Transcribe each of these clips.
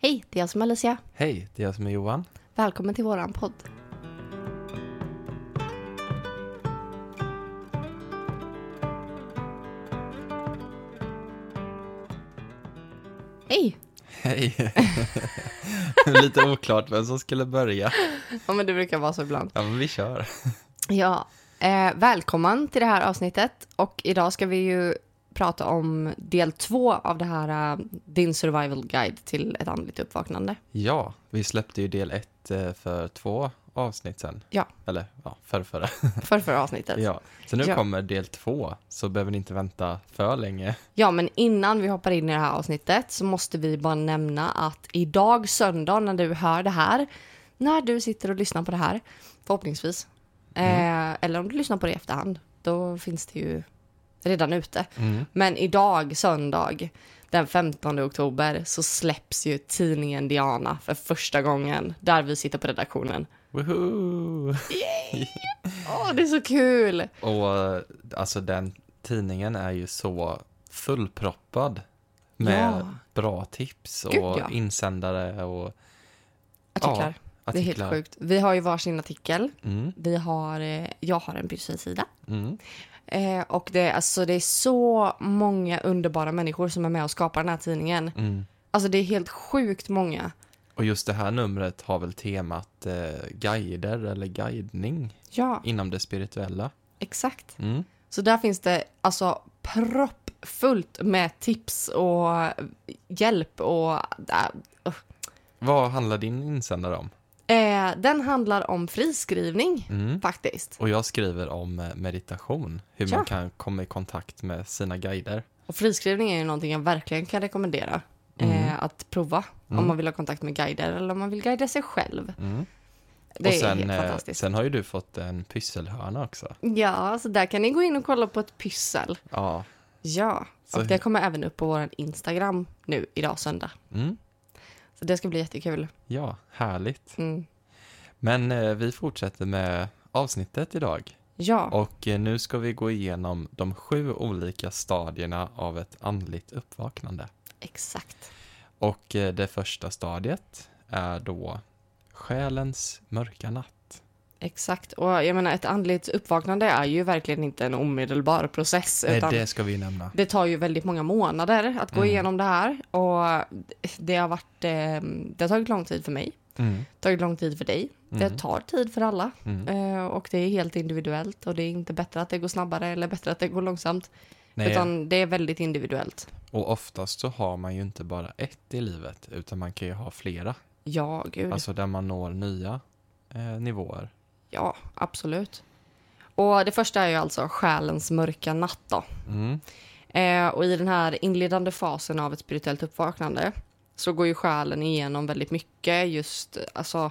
Hej, det är jag som är Alicia. Hej, det är jag som är Johan. Välkommen till våran podd. Hej! Hej. Lite oklart vem som skulle börja. Ja, men det brukar vara så ibland. Ja, men vi kör. Ja, eh, välkommen till det här avsnittet. Och idag ska vi ju prata om del två av det här, eh, din survival guide till ett andligt uppvaknande. Ja, vi släppte ju del ett eh, för två avsnitt sen. Ja. Eller ja, för förra. För förra avsnittet. Ja. Så nu Ja. kommer del två, så behöver ni inte vänta för länge. Ja, men innan vi hoppar in i det här avsnittet så måste vi bara nämna att idag söndag när du hör det här, när du sitter och lyssnar på det här, förhoppningsvis, eh, eller om du lyssnar på det i efterhand, då finns det ju redan ute. Mm. Men idag, söndag, den 15 oktober, så släpps ju tidningen Diana för första gången, där vi sitter på redaktionen. Woohoo! Åh, det är så kul! Och eh, alltså den tidningen är ju så fullproppad med Ja. bra tips och Gud, ja. insändare och Artiklar. Ja, det är artiklar. helt sjukt. Vi har ju varsin artikel. Mm, Vi har, eh, jag har en pysselsida. mm. Eh, och det, är- alltså, det är så många underbara människor som är med och skapar den här tidningen. Mm. Alltså det är helt sjukt många. Och just det här numret har väl temat eh, guider eller guidning Ja, inom det spirituella. exakt. Mm. Så där finns det alltså proppfullt med tips och hjälp och... Äh, Vad handlar din insändare om? Eh, den handlar om friskrivning Mm. faktiskt. Och jag skriver om eh, meditation, hur Ja. man kan komma i kontakt med sina guider. Och friskrivning är ju någonting jag verkligen kan rekommendera. Mm. Eh, att prova Mm. om man vill ha kontakt med guider eller om man vill guida sig själv. Mm. Det och är sen, helt eh, fantastiskt. sen har ju du fått en pysselhörna också. Ja, så där kan ni gå in och kolla på ett pyssel. Ja. Ja, Så- och det kommer även upp på vår Instagram nu idag söndag. Mm. Så det ska bli jättekul. Ja, härligt. Mm. Men eh, vi fortsätter med avsnittet idag. Ja, Och eh, nu ska vi gå igenom de sju olika stadierna av ett andligt uppvaknande. exakt. Och eh, det första stadiet är då själens mörka natt. Exakt. Och jag menar, ett andligt uppvaknande är ju verkligen inte en omedelbar process. Nej, det ska vi nämna. det tar ju väldigt många månader att gå Mm. igenom det här. Och det har varit... Eh, det har tagit lång tid för mig. Mm. tagit lång tid för dig. Det Mm. tar tid för alla. Mm. Eh, och det är helt individuellt. Och det är inte bättre att det går snabbare eller bättre att det går långsamt. Nej, Utan det är väldigt individuellt. och oftast så har man ju inte bara ett i livet, utan man kan ju ha flera. Ja, gud. Alltså där man når nya eh, nivåer. Ja, absolut. Och det första är ju alltså själens mörka natt då. Mm. Eh, och i den här inledande fasen av ett spirituellt uppvaknande så går ju själen igenom väldigt mycket just alltså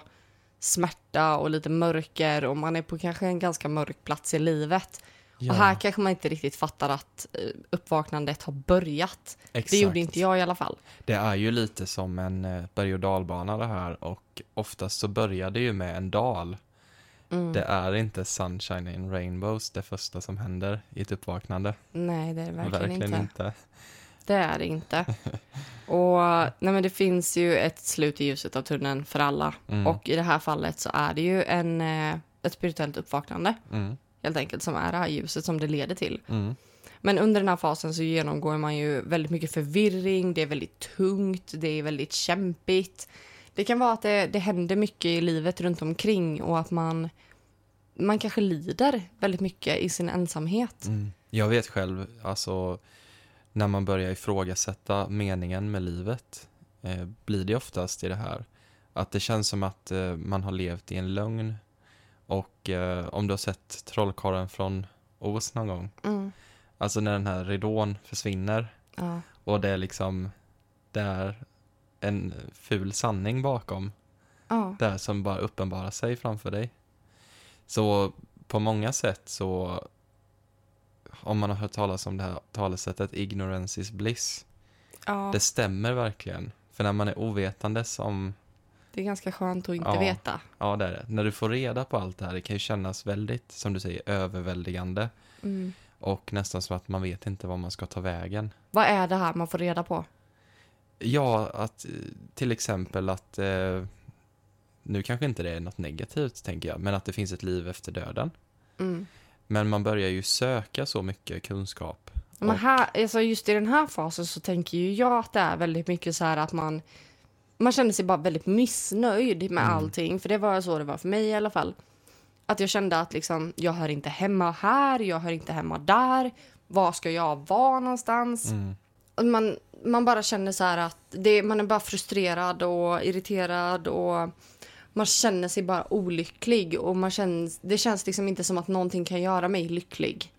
smärta och lite mörker och man är på kanske en ganska mörk plats i livet. Ja, Och här kanske man inte riktigt fattar att eh, uppvaknandet har börjat. exakt. Det gjorde inte jag i alla fall. Det är ju lite som en eh, berg och dalbana det här och oftast så börjar det ju med en dal. Mm. Det är inte sunshine in rainbows det första som händer i ett uppvaknande. Nej, det är det verkligen, inte. inte. Det är det inte. Och nej, men det finns ju ett slut i ljuset av tunneln för alla. Mm. Och i det här fallet så är det ju en, eh, ett spirituellt uppvaknande. Mm. Helt enkelt som är det här ljuset som det leder till. Mm. Men under den här fasen så genomgår man ju väldigt mycket förvirring. Det är väldigt tungt. Det är väldigt kämpigt. Det kan vara att det, det händer mycket i livet runt omkring och att man, man kanske lider väldigt mycket i sin ensamhet. Mm. Jag vet själv, alltså när man börjar ifrågasätta meningen med livet eh, blir det oftast i det här. Att det känns som att eh, man har levt i en lögn. Och eh, om du har sett Trollkarlen från Oz någon gång. Mm. Alltså när den här ridån försvinner Ja. och det är liksom, det är en ful sanning bakom. Ja. där som bara uppenbarar sig framför dig. Så på många sätt så, om man har hört talas om det här talesättet ignorance is bliss, ja. det stämmer verkligen. För när man är ovetandes om, Det är ganska skönt att inte Ja. veta. ja det är det, när du får reda på allt det här, det kan ju kännas väldigt, som du säger, överväldigande. Mm. Och nästan som att man vet inte var man ska ta vägen. Vad är det här man får reda på? Ja, att eh, till exempel att, eh, nu kanske inte det är något negativt tänker jag, men att det finns ett liv efter döden. Mm. Men man börjar ju söka så mycket kunskap. Men här, alltså just i den här fasen så tänker ju jag att det är väldigt mycket så här att man man känner sig bara väldigt missnöjd med Mm. allting. För det var så det var för mig i alla fall. Att jag kände att liksom, jag hör inte hemma här, jag hör inte hemma där. Var ska jag vara någonstans? Mm. Man, man bara känner så här att det, man är bara frustrerad och irriterad och man känner sig bara olycklig och man känns, det känns liksom inte som att någonting kan göra mig lycklig.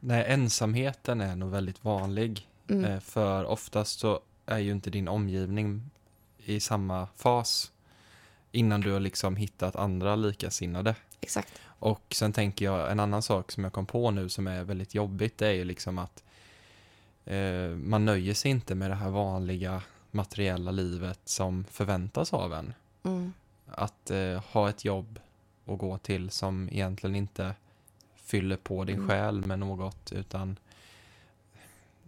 Nej, ensamheten är nog väldigt vanlig. Mm. Eh, för oftast så är ju inte din omgivning i samma fas innan du har liksom hittat andra likasinnade. Exakt. Och sen tänker jag, en annan sak som jag kom på nu som är väldigt jobbigt, det är ju liksom att eh, man nöjer sig inte med det här vanliga materiella livet som förväntas av en. Mm. Att eh, ha ett jobb att gå till som egentligen inte fyller på din Mm. själ med något, utan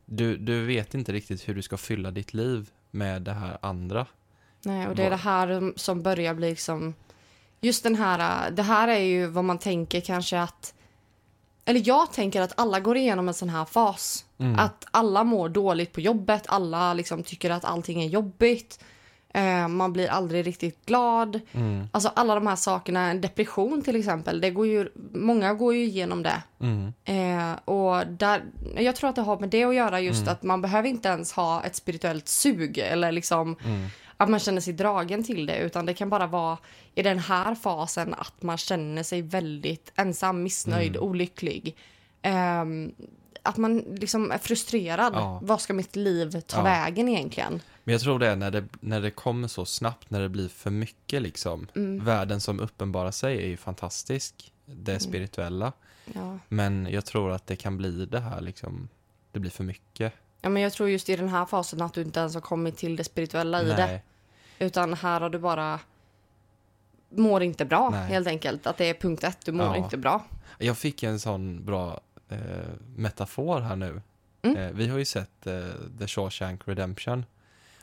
du, du vet inte riktigt hur du ska fylla ditt liv med det här andra. Nej, och det är det här som börjar bli liksom... Just den här... Det här är ju vad man tänker kanske att... Eller jag tänker att alla går igenom en sån här fas. Mm. Att alla mår dåligt på jobbet, alla liksom tycker att allting är jobbigt. Eh, man blir aldrig riktigt glad. Mm. Alltså alla de här sakerna, en depression till exempel, det går ju, många går ju igenom det. Mm. Eh, och där, jag tror att det har med det att göra just Mm. att man behöver inte ens ha ett spirituellt sug eller liksom Mm. Att man känner sig dragen till det utan det kan bara vara i den här fasen att man känner sig väldigt ensam, missnöjd, Mm. olycklig. Ehm, att man liksom är frustrerad. Ja. Vad ska mitt liv ta Ja. vägen egentligen? Men jag tror det är när det, när det kommer så snabbt, när det blir för mycket liksom. Mm. Världen som uppenbarar sig är ju fantastisk, det spirituella. Ja. Men jag tror att det kan bli det här liksom, det blir för mycket. Ja, men jag tror just i den här fasen att du inte ens har kommit till det spirituella i det. Nej. Utan här har du bara mår inte bra Nej. helt enkelt. Att det är punkt ett, du mår Ja. inte bra. Jag fick en sån bra eh, metafor här nu. Mm. Eh, vi har ju sett eh, The Shawshank Redemption.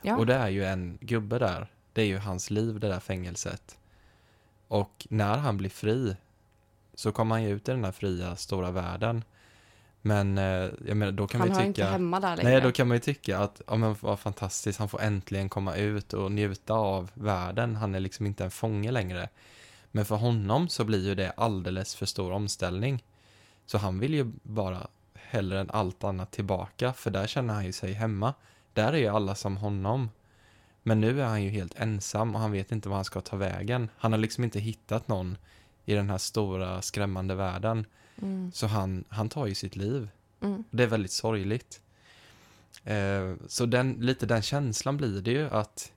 Ja. Och det är ju en gubbe där. Det är ju hans liv, det där fängelset. Och när han blir fri så kommer han ju ut i den här fria, stora världen. Men eh, jag menar, då kan Han man ju inte tycka... hemma där längre. Nej, då kan man ju tycka att ja, men vad fantastiskt, han får äntligen komma ut och njuta av världen. Han är liksom inte en fånge längre. Men för honom så blir ju det alldeles för stor omställning. Så han vill ju bara hellre än allt annat tillbaka, för där känner han ju sig hemma. Där är ju alla som honom. Men nu är han ju helt ensam och han vet inte var han ska ta vägen. Han har liksom inte hittat någon i den här stora skrämmande världen. Mm, Så han, han tar ju sitt liv. mm, Det är väldigt sorgligt. Eh, så den, lite den känslan blir det ju att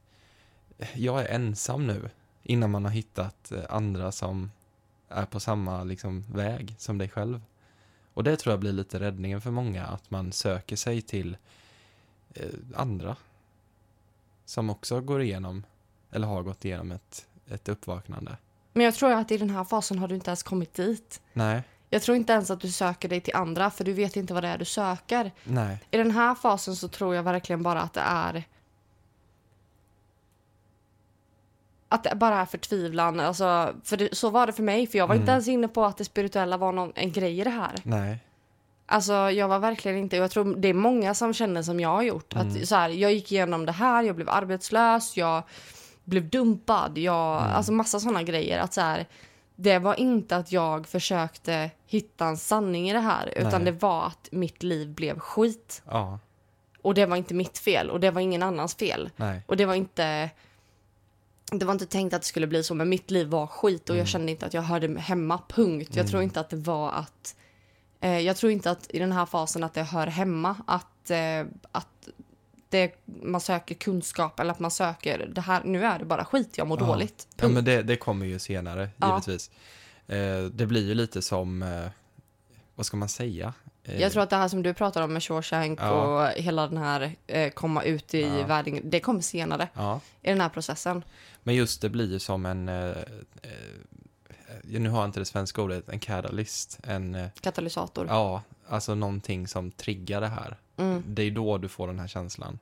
jag är ensam nu innan man har hittat eh, andra som är på samma liksom, väg som dig själv. Och det tror jag blir lite räddningen för många, att man söker sig till eh, andra som också går igenom, eller har gått igenom ett, ett uppvaknande. Men jag tror att i den här fasen har du inte ens kommit dit. Nej, Jag tror inte ens att du söker dig till andra för du vet inte vad det är du söker. nej, I den här fasen så tror jag verkligen bara att det är att det bara är förtvivlan. Alltså, för det, så var det för mig, för jag var inte Mm. ens inne på att det spirituella var någon, en grej i det här. nej. Alltså jag var verkligen inte, jag tror det är många som känner som jag har gjort. Mm. Att så här, jag gick igenom det här, jag blev arbetslös, jag blev dumpad, jag, Mm. alltså massa sådana grejer. Att så här, det var inte att jag försökte hitta en sanning i det här, utan Nej. det var att mitt liv blev skit. Ja, Och det var inte mitt fel och det var ingen annans fel. nej. Och det var inte det var inte tänkt att det skulle bli så, men mitt liv var skit och jag Mm. kände inte att jag hörde hemma, punkt. Jag tror inte att det var att... Eh, jag tror inte att i den här fasen att det hör hemma att, eh, att det, man söker kunskap eller att man söker det här, nu är det bara skit, jag mår Ja. dåligt. Ja, Punkt. men det, det kommer ju senare, Ja. givetvis. Eh, det blir ju lite som, eh, vad ska man säga? Eh, Jag tror att det här som du pratar om med Shawshank Ja. och hela den här komma ut i Ja. världen, det kommer senare Ja, i den här processen. men just det blir ju som en, nu har jag inte det svenska ordet, en catalyst. En, Katalysator. ja, alltså någonting som triggar det här. Mm. Det är då du får den här känslan.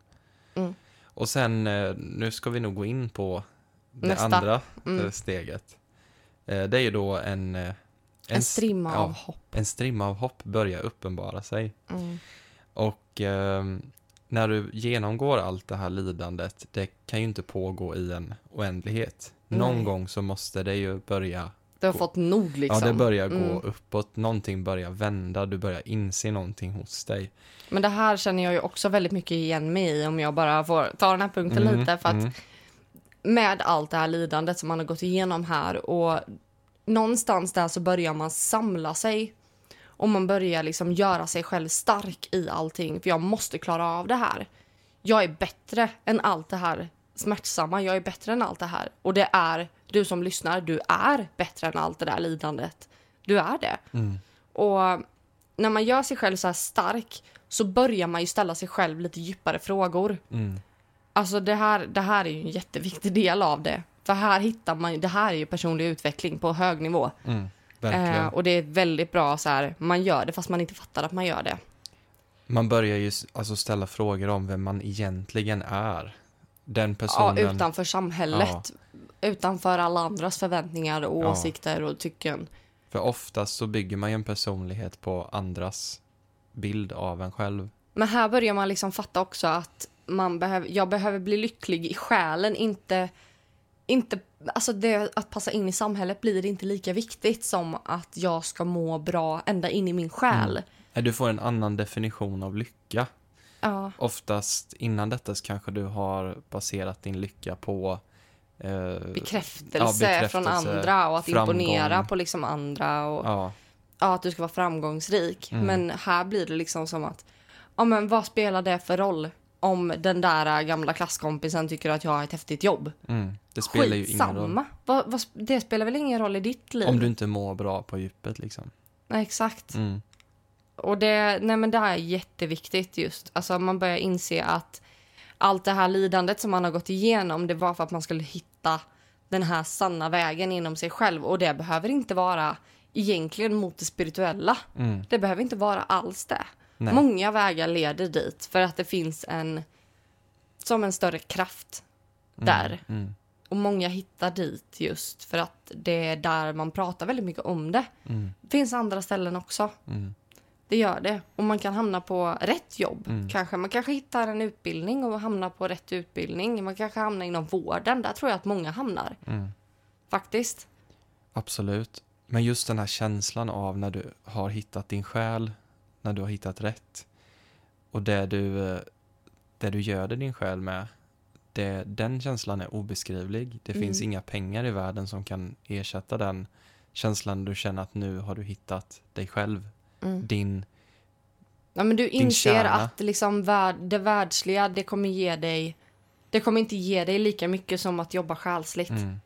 Mm. Och sen, eh, nu ska vi nog gå in på det Nästa. andra Mm. eh, steget. Eh, Det är ju då en... En, s- strimma ja, av hopp. En strimma av hopp börjar uppenbara sig. Mm. Och eh, när du genomgår allt det här lidandet, det kan ju inte pågå i en oändlighet. Någon Nej. gång så måste det ju börja, Du har Gå- fått nog liksom. ja det börjar gå Mm. uppåt, någonting börjar vända, du börjar inse någonting hos dig. Men det här känner jag ju också väldigt mycket igen mig i om jag bara får ta den här punkten Mm, lite. För att mm, med allt det här lidandet som man har gått igenom här och någonstans där så börjar man samla sig och man börjar liksom göra sig själv stark i allting för jag måste klara av det här. Jag är bättre än allt det här smärtsamma, jag är bättre än allt det här och det är du som lyssnar, du är bättre än allt det där lidandet. Du är det. mm, Och när man gör sig själv så här stark så börjar man ju ställa sig själv lite djupare frågor. mm, Alltså det här, det här är ju en jätteviktig del av det. För här hittar man det här är ju personlig utveckling på hög nivå. mm. Eh, och det är väldigt bra så här, man gör det fast man inte fattar att man gör det. Man börjar ju alltså ställa frågor om vem man egentligen är. Den Ja, personen. utanför samhället. Utanför alla andras förväntningar och Ja. åsikter och tycken. För oftast så bygger man ju en personlighet på andras bild av en själv. Men här börjar man liksom fatta också att man behöver, jag behöver bli lycklig i själen, inte... inte alltså det, att passa in i samhället blir inte lika viktigt som att jag ska må bra ända in i min själ. Mm. Du får en annan definition av lycka. Ja, Oftast innan detta kanske du har baserat din lycka på bekräftelse, Ja, bekräftelse, från andra och att framgång. imponera på liksom andra och ja, ja, att du ska vara framgångsrik. Mm. Men här blir det liksom som att, ja men vad spelar det för roll om den där gamla klasskompisen tycker att jag har ett häftigt jobb? mm, det spelar ju ingen roll. Skitsamma. Vad, vad, det spelar väl ingen roll i ditt liv? Om du inte mår bra på djupet liksom. Nej, exakt. Mm, Och det, nej men det här är jätteviktigt just. Alltså man börjar inse att allt det här lidandet som man har gått igenom, det var för att man skulle hitta den här sanna vägen inom sig själv. Och det behöver inte vara egentligen mot det spirituella. mm, Det behöver inte vara alls det. nej. Många vägar leder dit för att det finns en som en större kraft där. Mm, Och många hittar dit just för att det är där man pratar väldigt mycket om det. mm, Det finns andra ställen också. Det gör det. Och man kan hamna på rätt jobb. Mm. Kanske. Man kanske hittar en utbildning och hamnar på rätt utbildning. Man kanske hamnar inom vården. Där tror jag att många hamnar. mm. Faktiskt. Absolut. Men just den här känslan av när du har hittat din själ, när du har hittat rätt och det du, eh, det du göder din själ med, det, den känslan är obeskrivlig. Det finns Mm. inga pengar i världen som kan ersätta den känslan du känner att nu har du hittat dig själv, Mm. din, Ja, men du inser att liksom värld, det världsliga, det kommer ge dig... Det kommer inte ge dig lika mycket som att jobba själsligt. mm,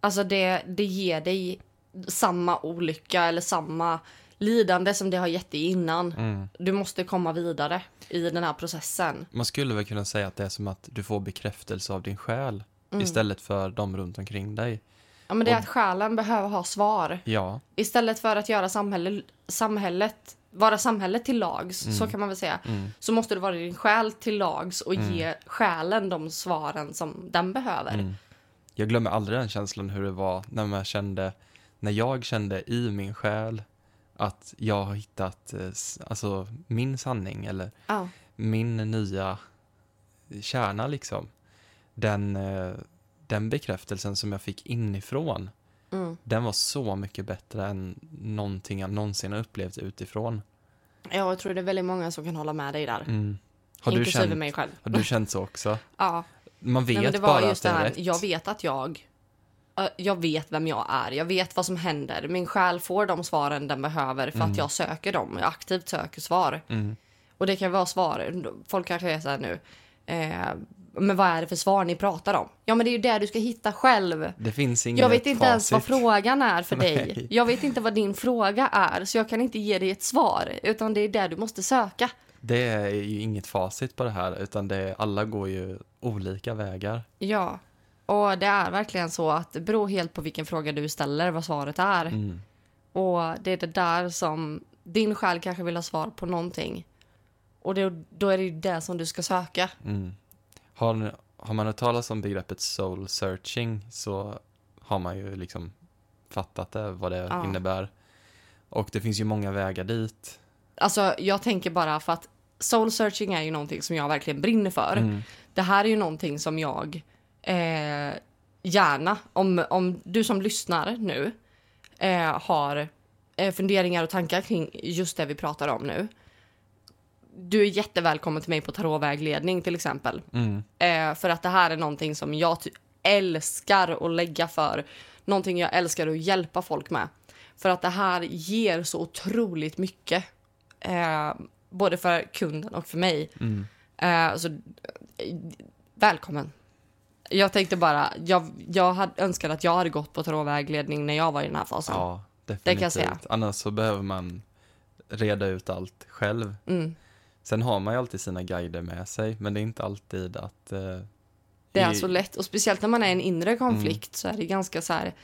Alltså det, det ger dig samma olycka eller samma lidande som det har gett dig innan. mm. Du måste komma vidare i den här processen. Man skulle väl kunna säga att det är som att du får bekräftelse av din själ Mm. istället för de runt omkring dig. Ja, men det är att själen behöver ha svar. Ja, Istället för att göra samhälle, samhället, vara samhället till lags, Mm. så kan man väl säga, mm, så måste du vara din själ till lags och Mm. ge själen de svaren som den behöver. Mm. Jag glömmer aldrig den känslan hur det var när man kände, när jag kände i min själ att jag har hittat eh, alltså, min sanning eller Ja. min nya kärna liksom. Den, eh, den bekräftelsen som jag fick inifrån, Mm. den var så mycket bättre än någonting jag någonsin har upplevt utifrån. ja, jag tror det är väldigt många som kan hålla med dig där. Mm. Har, du inklusive känt, mig själv. har du känt så också? Ja. Man vet Nej, bara just att det är här, rätt. jag vet att jag Jag vet vem jag är, jag vet vad som händer. Min själ får de svaren den behöver för Mm. att jag söker dem. Jag aktivt söker svar. Mm. Och det kan vara svar, folk kanske är så här nu. Eh, men vad är det för svar ni pratar om? Ja men det är ju det du ska hitta själv. Det finns inget Jag vet inte ens vad facit. frågan är för dig. Nej. Jag vet inte vad din fråga är, så jag kan inte ge dig ett svar. Utan det är det du måste söka. Det är ju inget facit på det här, utan det, alla går ju olika vägar. Ja. Och det är verkligen så att det beror helt på vilken fråga du ställer vad svaret är. Mm. Och det är det där som din själ kanske vill ha svar på någonting. Och det, då är det ju det som du ska söka. Mm. Har, har man hört talas om begreppet soul searching så har man ju liksom fattat det, vad det Ja. innebär. Och det finns ju många vägar dit. Alltså jag tänker bara för att soul searching är ju någonting som jag verkligen brinner för. Mm. Det här är ju någonting som jag eh, gärna, om, om du som lyssnar nu eh, har eh, funderingar och tankar kring just det vi pratar om nu. Du är jättevälkommen till mig på tarotvägledning till exempel. Mm. Eh, för att det här är någonting som jag älskar att lägga för. Någonting jag älskar att hjälpa folk med. För att det här ger så otroligt mycket. Eh, både för kunden och för mig. Mm. Eh, så, välkommen. Jag tänkte bara, jag, jag hade önskat att jag hade gått på tarotvägledning när jag var i den här fasen. Ja, definitivt. Det kan jag säga. Annars så behöver man reda ut allt själv. Mm. Sen har man ju alltid sina guider med sig, men det är inte alltid att... Eh, Det är i- så lätt och speciellt när man är i en inre konflikt så är det ganska så här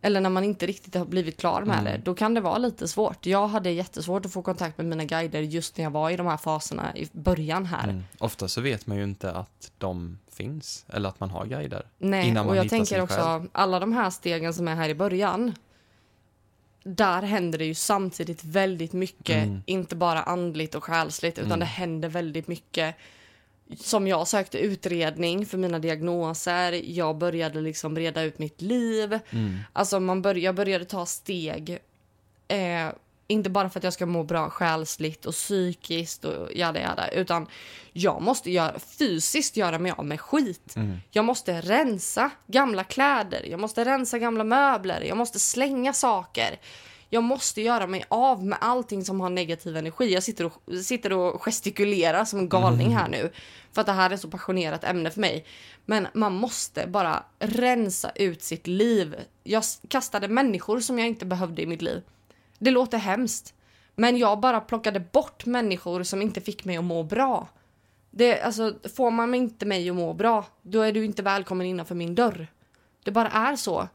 eller när man inte riktigt har blivit klar med Mm. det, då kan det vara lite svårt. Jag hade jättesvårt att få kontakt med mina guider just när jag var i de här faserna i början här. Mm. Ofta så vet man ju inte att de finns, eller att man har guider. Nej, Innan man och jag tänker också själv. alla de här stegen som är här i början. Där händer det ju samtidigt väldigt mycket, Mm. inte bara andligt och själsligt, utan Mm. det händer väldigt mycket. Som jag sökte utredning för mina diagnoser, jag började liksom reda ut mitt liv. Mm. Alltså man bör, jag började ta steg, eh, inte bara för att jag ska må bra själsligt och psykiskt och jada jada, utan jag måste göra, fysiskt göra mig av med skit. Mm. Jag måste rensa gamla kläder, jag måste rensa gamla möbler, jag måste slänga saker. Jag måste göra mig av med allting som har negativ energi. Jag sitter och, sitter och gestikulerar som en galning här nu. För att det här är så passionerat ämne för mig. Men man måste bara rensa ut sitt liv. Jag kastade människor som jag inte behövde i mitt liv. Det låter hemskt. Men jag bara plockade bort människor som inte fick mig att må bra. Det, alltså, får man inte mig att må bra, då är du inte välkommen innanför min dörr. Det bara är så.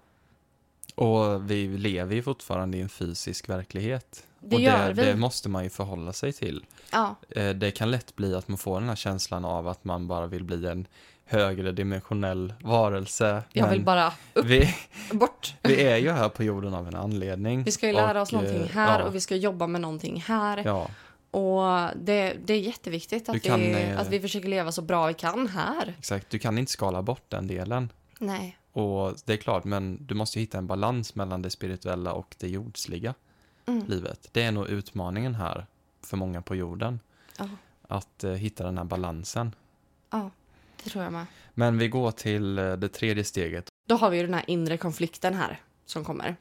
Och vi lever ju fortfarande i en fysisk verklighet. Det och det, det måste man ju förhålla sig till. Ja, Eh, Det kan lätt bli att man får den här känslan av att man bara vill bli en högre dimensionell varelse. jag vill bara upp, vi, bort. vi är ju här på jorden av en anledning. Vi ska ju lära oss Och, någonting eh, här ja, och vi ska jobba med någonting här. Ja, Och det, det är jätteviktigt att, kan, vi, eh, att vi försöker leva så bra vi kan här. exakt. Du kan inte skala bort den delen. Nej. Och det är klart, men du måste hitta en balans mellan det spirituella och det jordsliga Mm. livet. Det är nog utmaningen här för många på jorden. Ja. Att eh, hitta den här balansen. ja, det tror jag med. Men vi går till eh, det tredje steget. Då har vi ju den här inre konflikten här som kommer.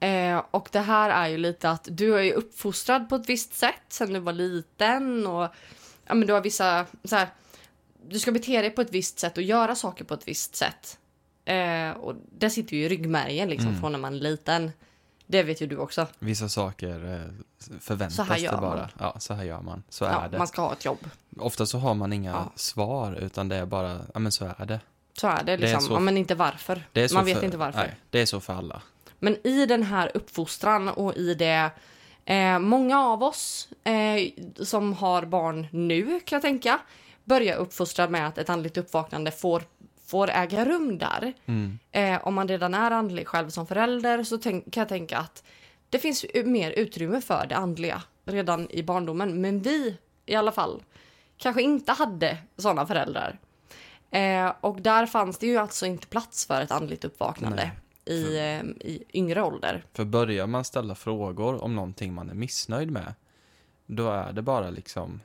Eh, och det här är ju lite att du är ju uppfostrad på ett visst sätt sen du var liten och ja, men du har vissa så här, du ska bete dig på ett visst sätt och göra saker på ett visst sätt. Eh, och det sitter ju i ryggmärgen liksom Mm. från när man är liten. Det vet ju du också. Vissa saker eh, förväntas Så här gör det bara. man. Ja, så här gör man. Så Ja, är det. man ska ha ett jobb. Ofta så har man inga Ja. svar, utan det är bara, ja men så är det. Så är det Det är liksom. så- ja, men inte varför. man vet för, inte varför. Nej, det är så för alla. Men i den här uppfostran och i det eh, många av oss eh, som har barn nu kan jag tänka börjar uppfostra med att ett andligt uppvaknande får, får äga rum där. Mm. Eh, om man redan är andlig själv som förälder så tänk, kan jag tänka att det finns mer utrymme för det andliga redan i barndomen. Men vi i alla fall kanske inte hade sådana föräldrar. Eh, och där fanns det ju alltså inte plats för ett andligt uppvaknande i, eh, i yngre ålder. För börjar man ställa frågor om någonting man är missnöjd med, då är det bara liksom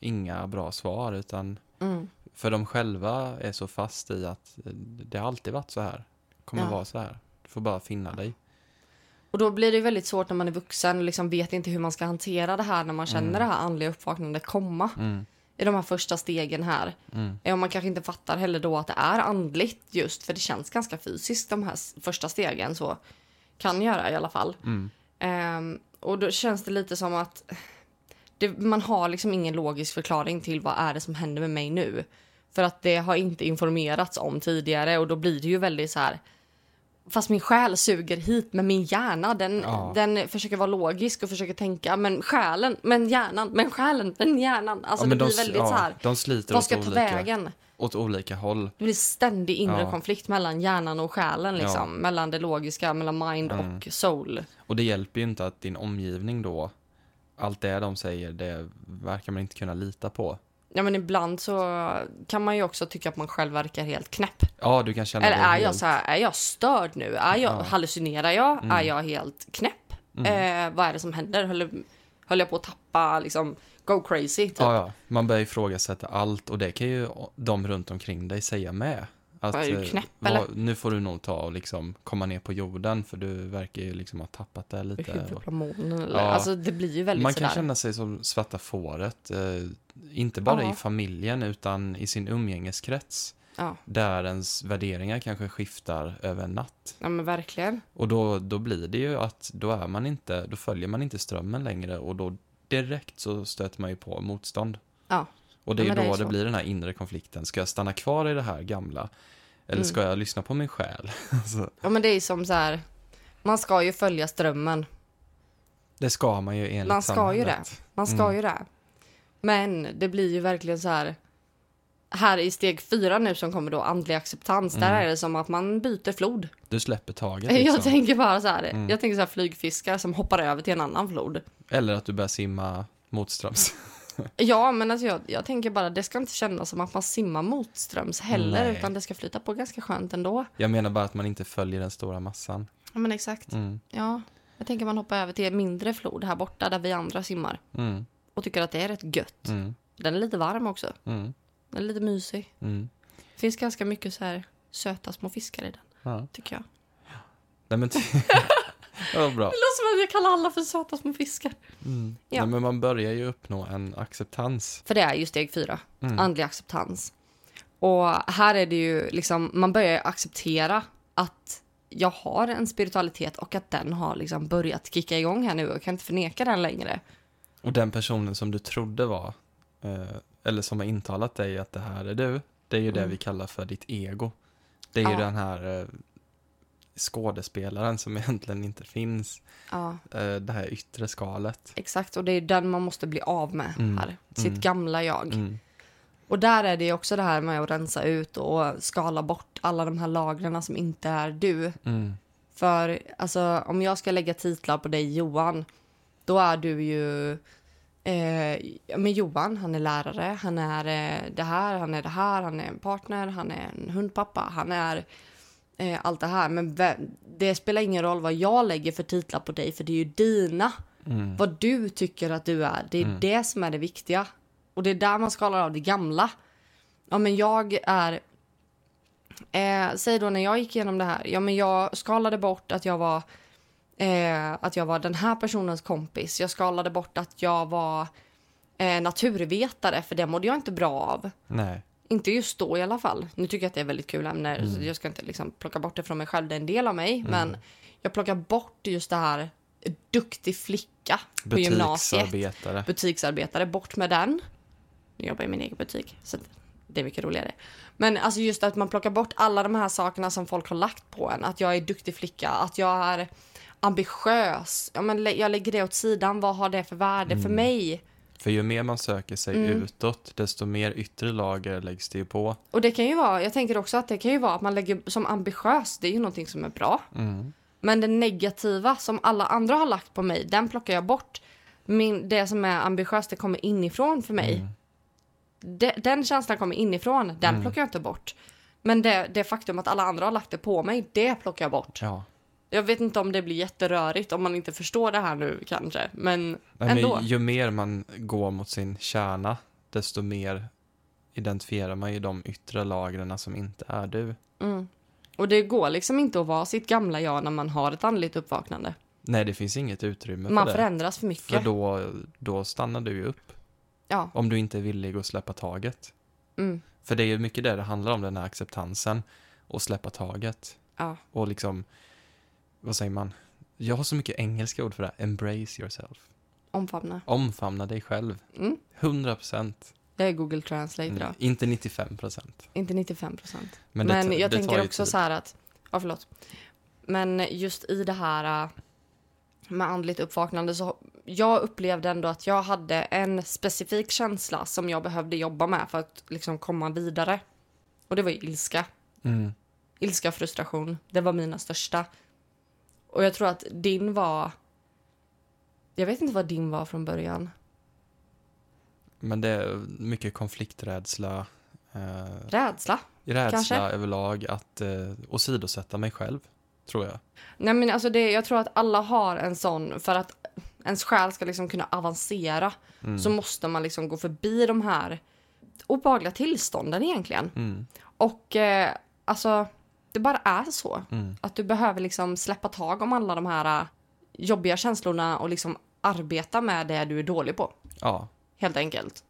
inga bra svar, utan Mm. För de själva är så fast i att eh, det har alltid varit så här. kommer Ja. vara så här. Du får bara finna dig. Och då blir det väldigt svårt när man är vuxen och liksom vet inte hur man ska hantera det här när man känner Mm. det här andliga uppvaknandet komma Mm. i de här första stegen här. Mm. Och man kanske inte fattar heller då att det är andligt just för det känns ganska fysiskt de här första stegen så kan göra i alla fall. Mm. Ehm, och då känns det lite som att det, man har liksom ingen logisk förklaring till vad är det som händer med mig nu. För att det har inte informerats om tidigare och då blir det ju väldigt så här Fast min själ suger hit, men min hjärna den, Ja. den försöker vara logisk och försöker tänka. Men själen, men hjärnan, men själen, men hjärnan. Alltså ja, men det de, blir väldigt ja, så här. de sliter Vad åt ska ta olika, vägen? åt olika håll. Det blir ständig inre Ja. konflikt mellan hjärnan och själen. Liksom. Mellan det logiska, mellan mind Mm. och soul. Och det hjälper ju inte att din omgivning då, allt det de säger, det verkar man inte kunna lita på. Ja, men ibland så kan man ju också tycka att man själv verkar helt knäpp. Ja, du kan känna Eller är jag helt... så här, är jag störd nu? Är jag, Ja. Hallucinerar jag? Mm. Är jag helt knäpp? Mm. Eh, vad är det som händer? Höll, höll jag på att tappa, liksom, go crazy? Typ? Ja, ja. Man börjar ifrågasätta allt och det kan ju de runt omkring dig säga med. Att, du eh, knäpp, eller? Nu får du nog ta och liksom komma ner på jorden för du verkar ju liksom ha tappat det lite. Huvudet på månen eller? Ja. Alltså det blir ju väldigt Man kan sådär. känna sig som svarta fåret, eh, inte bara Ja. i familjen utan i sin umgängeskrets. Ja. Där ens värderingar kanske skiftar över en natt. ja, men verkligen. Och då, då blir det ju att då är man inte, då följer man inte strömmen längre och då direkt så stöter man ju på motstånd. Ja. Och det är Ja, men det är då det blir den här inre konflikten. Ska jag stanna kvar i det här gamla? Eller Mm. ska jag lyssna på min själ? Alltså, Ja, men det är som så här. Man ska ju följa strömmen. det ska man ju enligt Man ska ju samhället. Man ska Mm. ju det. Men det blir ju verkligen så här. Här i steg fyra nu som kommer då, andlig acceptans. Där Mm. är det som att man byter flod. Du släpper taget liksom. Jag tänker bara så här. Mm. Jag tänker så här flygfiskar som hoppar över till en annan flod. Eller att du börjar simma motströms. Ja, men alltså jag, jag tänker bara det ska inte kännas som att man simmar motströms heller. Nej. Utan det ska flyta på ganska skönt ändå. Jag menar bara att man inte följer den stora massan. Ja, men exakt. Mm. Ja, jag tänker man hoppar över till en mindre flod här borta där vi andra simmar. Mm. Och tycker att det är rätt gött. Mm. Den är lite varm också. Mm. Den är lite mysig. Mm. Det finns ganska mycket så här söta små fiskar i den, Ja. tycker jag. Nej men... ja, bra. Det låter som att jag kallar alla för söta små fiskar. Mm. Ja. Nej, men man börjar ju uppnå en acceptans. För det är ju steg fyra, Mm. andlig acceptans. Och här är det ju liksom, man börjar ju acceptera att jag har en spiritualitet och att den har liksom börjat kicka igång här nu och kan inte förneka den längre. Och den personen som du trodde var, eh, eller som har intalat dig att det här är du, det är ju det Mm. vi kallar för ditt ego. Det är ju Ja. den här eh, skådespelaren som egentligen inte finns, Ja, eh, det här yttre skalet. exakt. Och det är den man måste bli av med Mm. här. Sitt Mm. gamla jag. Mm. Och där är det ju också det här med att rensa ut och skala bort alla de här lagren som inte är du. Mm. För alltså, om jag ska lägga titlar på dig Johan, då är du ju... Eh, men Johan, han är lärare, han är eh, det här, han är det här, han är en partner, han är en hundpappa, han är eh, allt det här. Men det spelar ingen roll vad jag lägger för titlar på dig, för det är ju dina. Mm. Vad du tycker att du är, det är Mm. det som är det viktiga. Och det är där man skalar av det gamla. Ja, men jag är... Eh, säg då när jag gick igenom det här. Ja, men jag skalade bort att jag var eh, att jag var den här personens kompis. Jag skalade bort att jag var eh, naturvetare, för det mådde jag inte bra av. Nej. Inte just då i alla fall. Nu tycker jag att det är väldigt kul ämne. Mm. Så jag ska inte liksom plocka bort det från mig själv. Det är en del av mig. Men jag plockar bort just det här duktig flicka på gymnasiet. Butiksarbetare. Bort med den. Nu jobbar jag i min egen butik. Så det är mycket roligare. Men alltså just att man plockar bort alla de här sakerna som folk har lagt på en. Att jag är duktig flicka, att jag är ambitiös. Ja, men jag lägger det åt sidan. Vad har det för värde för Mm. mig? För ju mer man söker sig Mm. utåt, desto mer yttre lager läggs det ju på. Och det kan ju vara, jag tänker också att det kan ju vara att man lägger som ambitiös, det är ju någonting som är bra. Mm. Men det negativa som alla andra har lagt på mig, den plockar jag bort. Min, det som är ambitiöst, det kommer inifrån för mig. Mm. De, den känslan kommer inifrån, den Mm. plockar jag inte bort. Men det, det faktum att alla andra har lagt det på mig, det plockar jag bort. Ja. Jag vet inte om det blir jätterörigt om man inte förstår det här nu kanske, men Nej, ändå. men ju mer man går mot sin kärna, desto mer identifierar man ju de yttre lagren som inte är du. Mm. Och det går liksom inte att vara sitt gamla jag när man har ett andligt uppvaknande. Nej, det finns inget utrymme Man för det. förändras för mycket. För då, då stannar du ju upp. Ja. Om du inte är villig att släppa taget. Mm. För det är ju mycket det det handlar om, den här acceptansen. Och släppa taget. Ja. Och liksom, vad säger man? Jag har så mycket engelska ord för det. här. Embrace yourself. Omfamna. Omfamna dig själv. Mm. 100 procent. Jag är Google Translate idag. Inte 95 procent. Inte 95 procent. Men, Men, det, jag det tänker också tid. så här att, ja förlåt. Men just i det här äh, med andligt uppvaknande så jag upplevde ändå att jag hade en specifik känsla som jag behövde jobba med för att liksom komma vidare. Och det var ilska. Mm. Ilska och frustration. Det var mina största. Och jag tror att din var... Jag vet inte vad din var från början. Men det är mycket konflikträdsla. Eh, Rädsla. rädsla Kanske. överlag att eh, åsidosätta mig själv, tror jag. Nej men alltså det, jag tror att alla har en sån, för att ens själ ska liksom kunna avancera Mm. så måste man liksom gå förbi de här obehagliga tillstånden egentligen. Mm. Och eh, alltså, det bara är så. Mm. Att du behöver liksom släppa tag om alla de här eh, jobbiga känslorna och liksom arbeta med det du är dålig på. Ja, Helt enkelt.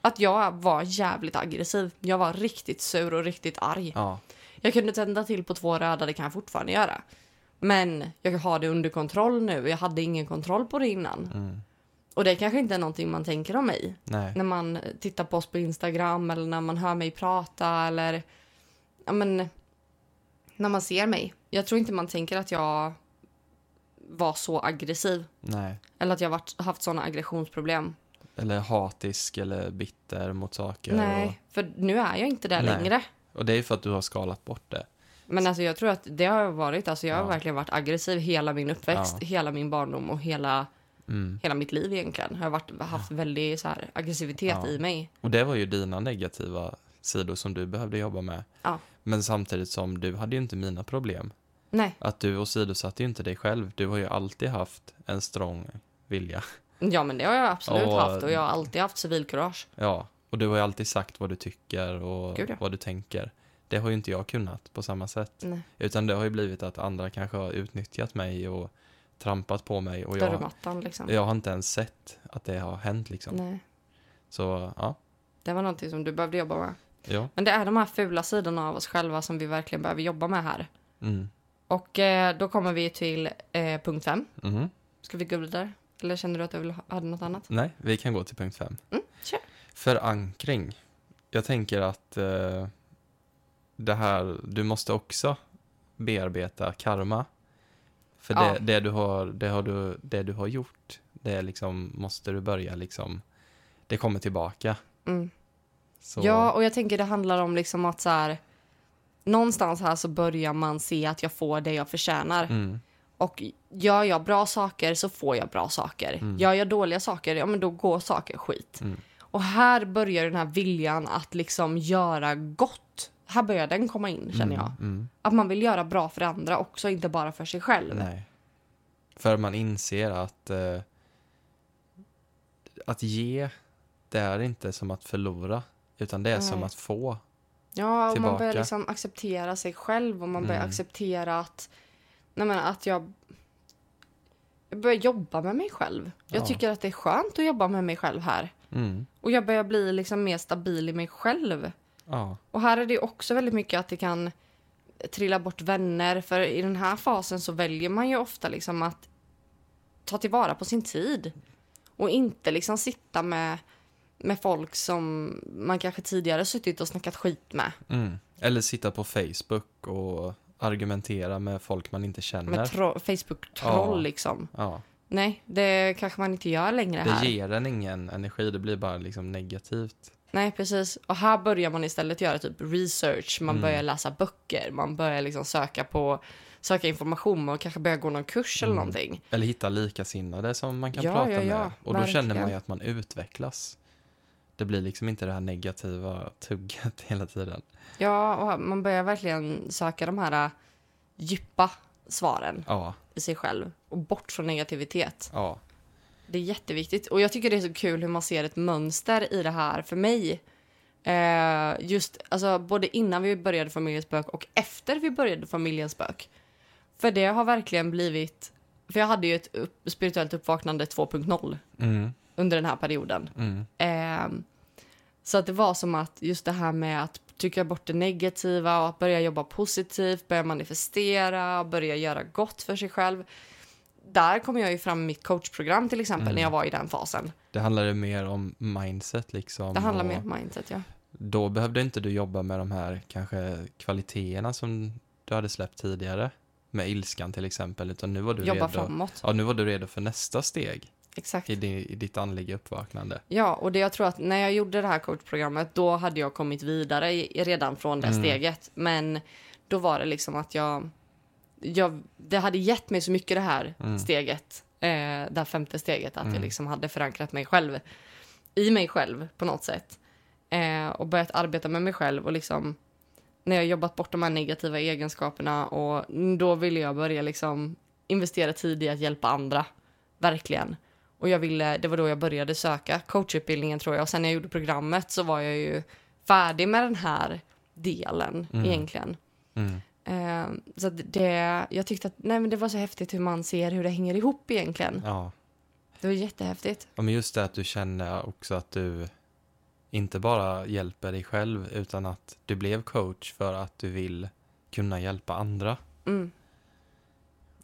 Att jag var jävligt aggressiv. Jag var riktigt sur och riktigt arg. ja, Jag kunde tända till på två röda, det kan jag fortfarande göra. Men jag har det under kontroll nu. Jag hade ingen kontroll på det innan. mm. Och det kanske inte är någonting man tänker om mig. nej, När man tittar på oss på Instagram eller när man hör mig prata eller... Ja men... När man ser mig. Jag tror inte man tänker att jag var så aggressiv. nej. Eller att jag varit, haft såna aggressionsproblem. Eller hatisk eller bitter mot saker. Nej, för nu är jag inte där Nej. längre. Och, och det är för att du har skalat bort det. Men alltså jag tror att det har jag varit. Alltså jag har Ja. verkligen varit aggressiv hela min uppväxt, Ja. hela min barndom och hela, Mm. hela mitt liv egentligen. Jag har varit, haft väldigt så här, aggressivitet Ja. i mig. Och det var ju dina negativa sidor som du behövde jobba med. Ja. Men samtidigt som du hade ju inte mina problem. Nej, Att du åsidosatte ju inte dig själv. Du har ju alltid haft en strong vilja. ja men det har jag absolut Och- haft och jag har alltid haft civilkurage. Ja, och du har ju alltid sagt vad du tycker och Gud, ja. vad du tänker. Det har ju inte jag kunnat på samma sätt. Nej, Utan det har ju blivit att andra kanske har utnyttjat mig och trampat på mig. Och jag, dörrmattan liksom. jag har inte ens sett att det har hänt liksom. Nej, Så ja, det var någonting som du behövde jobba med. Ja. Men det är de här fula sidorna av oss själva som vi verkligen behöver jobba med här. Mm. Och eh, då kommer vi till eh, punkt fem. Mhm. Ska vi gå vidare? Eller känner du att du vill ha hade något annat? Nej, vi kan gå till punkt fem. Mm, kör. Förankring. Jag tänker att eh, det här, du måste också bearbeta karma. För Ja. det, det, du har, det, har du, det du har gjort, det liksom, måste du börja liksom, det kommer tillbaka. Mm. Så, Ja, och jag tänker det handlar om liksom att så här, någonstans här så börjar man se att jag får det jag förtjänar. Mm, Och gör jag bra saker så får jag bra saker. Mm. Gör jag dåliga saker, ja men då går saker skit. Mm. Och här börjar den här viljan att liksom göra gott. Här börjar den komma in känner jag. Mm, Att man vill göra bra för andra också, inte bara för sig själv. nej. För man inser att eh, att ge, det är inte som att förlora, utan det är som Nej. att få. Ja, och man börjar Tillbaka. liksom acceptera sig själv och man börjar Mm. acceptera att, nej men att jag, jag börjar jobba med mig själv. Jag Ja. tycker att det är skönt att jobba med mig själv här. Mm, Och jag börjar bli liksom mer stabil i mig själv. ja, Och här är det också väldigt mycket att det kan trilla bort vänner. För i den här fasen så väljer man ju ofta liksom att ta tillvara på sin tid. Och inte liksom sitta med, med folk som man kanske tidigare suttit och snackat skit med. mm. Eller sitta på Facebook och argumentera med folk man inte känner. Med tro- Facebook-troll Ja. liksom. Ja, Nej, det kanske man inte gör längre här. det ger en ingen energi, det blir bara liksom negativt. Nej, precis. Och här börjar man istället göra typ research. Man Mm. börjar läsa böcker. Man börjar liksom söka på söka information och kanske börja gå någon kurs eller Mm. någonting. Eller hitta likasinnade som man kan Ja, prata ja, ja, med. Och då känner man verkligen. ju att man utvecklas. Det blir liksom inte det här negativa tugget hela tiden. Ja, och man börjar verkligen söka de här äh, djupa svaren Ja, i sig själv och bort från negativitet. ja, Det är jätteviktigt och jag tycker det är så kul hur man ser ett mönster i det här för mig. Eh, just alltså både innan vi började familjens bök och efter vi började familjens bök. För det har verkligen blivit, för jag hade ju ett upp, spirituellt uppvaknande 2.0 mm, under den här perioden. mm, Eh, så att det var som att just det här med att trycka bort det negativa och att börja jobba positivt, börja manifestera, börja göra gott för sig själv. Där kom jag ju fram med mitt coachprogram till exempel Mm. när jag var i den fasen. Det handlar ju mer om mindset liksom. Det handlar mer om mindset, ja. Då behövde inte du jobba med de här kanske kvaliteterna som du hade släppt tidigare. med ilskan till exempel, utan nu var du Jobba redo. framåt. Ja, nu var du redo för nästa steg Exakt. i, di, i ditt andliga uppvaknande. Ja, och det jag tror att när jag gjorde det här coachprogrammet, då hade jag kommit vidare i, redan från det Mm. steget. Men då var det liksom att jag, jag... Det hade gett mig så mycket det här Mm. steget, eh, det här femte steget, att Mm. jag liksom hade förankrat mig själv i mig själv på något sätt. Eh, och börjat arbeta med mig själv och liksom när jag jobbat bort de här negativa egenskaperna och då ville jag börja liksom investera tid i att hjälpa andra. Verkligen. Och jag ville, det var då jag började söka coachutbildningen tror jag. Och sen när jag gjorde programmet så var jag ju färdig med den här delen Mm. egentligen. Mm. Eh, så det, jag tyckte att nej, men det var så häftigt hur man ser hur det hänger ihop egentligen. Ja. Det var jättehäftigt. ja, men just det att du känner också att du inte bara hjälper dig själv, utan att du blev coach för att du vill kunna hjälpa andra. Mm.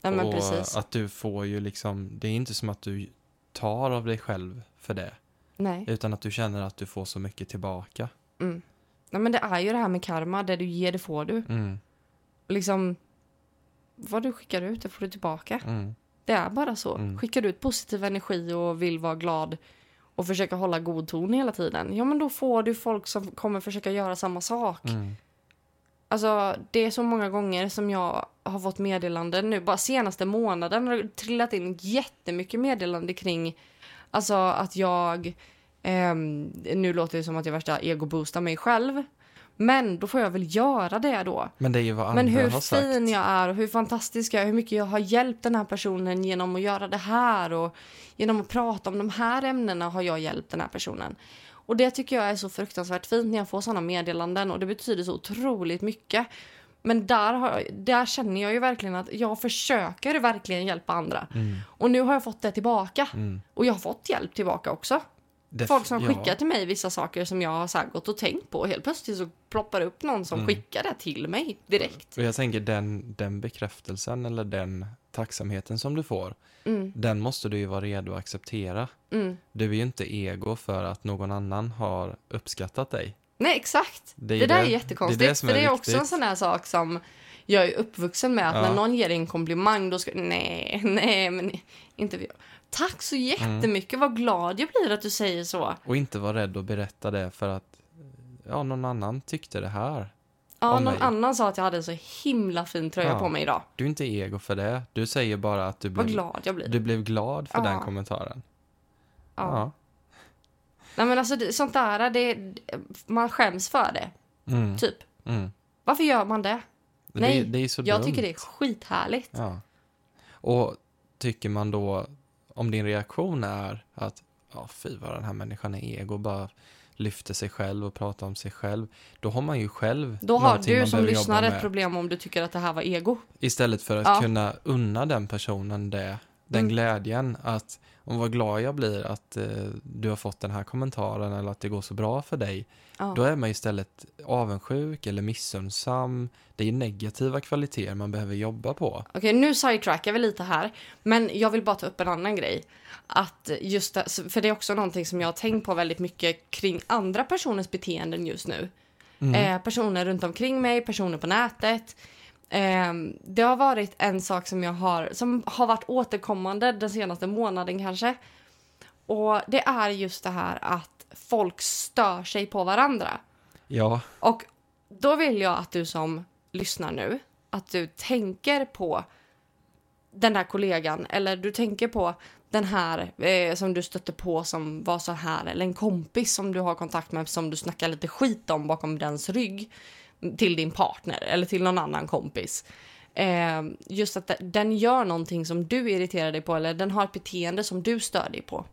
Men och precis. att du får ju liksom, det är inte som att du tar av dig själv för det, Nej. utan att du känner att du får så mycket tillbaka. Mm. Nej, men det är ju det här med karma, det du ger det får du. Mm. Liksom, vad du skickar ut det får du tillbaka. Mm. Det är bara så. Mm. Skickar du ut positiv energi och vill vara glad och försöka hålla god ton hela tiden, ja men då får du folk som kommer försöka göra samma sak. Mm. Alltså, det är så många gånger som jag har fått meddelanden nu. Bara senaste månaden har det trillat in jättemycket meddelande kring alltså att jag... ehm, nu låter det som att jag värsta egoboostar mig själv. Men då får jag väl göra det då. Men det är ju vad andra Men hur har sagt. fin jag är och hur fantastisk jag är, hur mycket jag har hjälpt den här personen genom att göra det här och genom att prata om de här ämnena har jag hjälpt den här personen. Och det tycker jag är så fruktansvärt fint när jag får sådana meddelanden och det betyder så otroligt mycket. Men där, har, där känner jag ju verkligen att jag försöker verkligen hjälpa andra. Mm. Och nu har jag fått det tillbaka. Mm. Och jag har fått hjälp tillbaka också. Det- Folk som ja. skickar till mig vissa saker som jag har så gått och tänkt på. Och helt plötsligt så ploppar det upp någon som Mm. skickar det till mig direkt. Och jag tänker den, den bekräftelsen eller den tacksamheten som du får, Mm, den måste du ju vara redo att acceptera. mm. Du är ju inte ego för att någon annan har uppskattat dig. Nej, exakt. Det Det, där det- är det är jättekonstigt. det för det är också en sån här sak som jag är uppvuxen med. Att Ja. när någon ger en komplimang, då ska nej, nej, men inte vi. Tack så jättemycket. Vad glad jag blir att du säger så. Och inte vara rädd att berätta det för att ja, någon annan tyckte det här. Ja, någon mig. annan sa att jag hade en så himla fin tröja Ja. på mig idag. Du är inte ego för det. Du säger bara att du Vad blev, glad jag blir. du blev glad för Ja. den kommentaren. ja. Nej, men alltså det, sånt där, det, man skäms för det. Mm. Typ. Mm. Varför gör man det? Det, Nej, det är så Jag dumt. tycker det är skithärligt. Ja. Och tycker man då, om din reaktion är att ja, fy vad den här människan är ego, bara lyfter sig själv och pratar om sig själv, då har man ju själv Då har du som lyssnar ett problem om du tycker att det här var ego. Istället för att Ja. kunna unna den personen det, den Mm. glädjen att, om vad glad jag blir att eh, du har fått den här kommentaren eller att det går så bra för dig, Ja. då är man istället avundsjuk eller missunnsam. Det är negativa kvaliteter man behöver jobba på. Okej, nu sidetrackar vi lite här. Men jag vill bara ta upp en annan grej. Att just det, för det är också någonting som jag har tänkt på väldigt mycket kring andra personers beteenden just nu. Mm. Eh, personer runt omkring mig, personer på nätet. Eh, det har varit en sak som jag har, som har varit återkommande den senaste månaden kanske. Och det är just det här att folk stör sig på varandra. Ja, Och då vill jag att du som lyssnar nu, att du tänker på den där kollegan eller du tänker på den här eh, som du stötte på som var så här eller en kompis som du har kontakt med som du snackar lite skit om bakom dens rygg till din partner eller till någon annan kompis. Eh, just att den gör någonting som du irriterar dig på eller den har ett beteende som du stör dig på.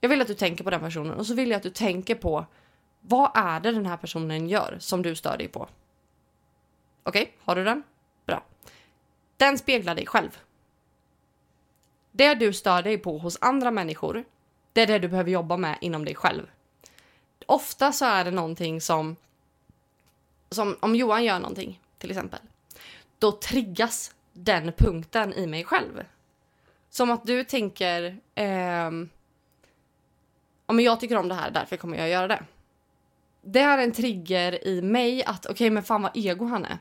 Jag vill att du tänker på den personen och så vill jag att du tänker på vad är det den här personen gör som du stör dig på? Okej, har du den? Bra. Den speglar dig själv. Det du stör dig på hos andra människor, det är det du behöver jobba med inom dig själv. Ofta så är det någonting som, som om Johan gör någonting, till exempel, då triggas den punkten i mig själv. Som att du tänker, eh, om jag tycker om det här, därför kommer jag göra det. Det är en trigger i mig att okej, men fan vad ego han är.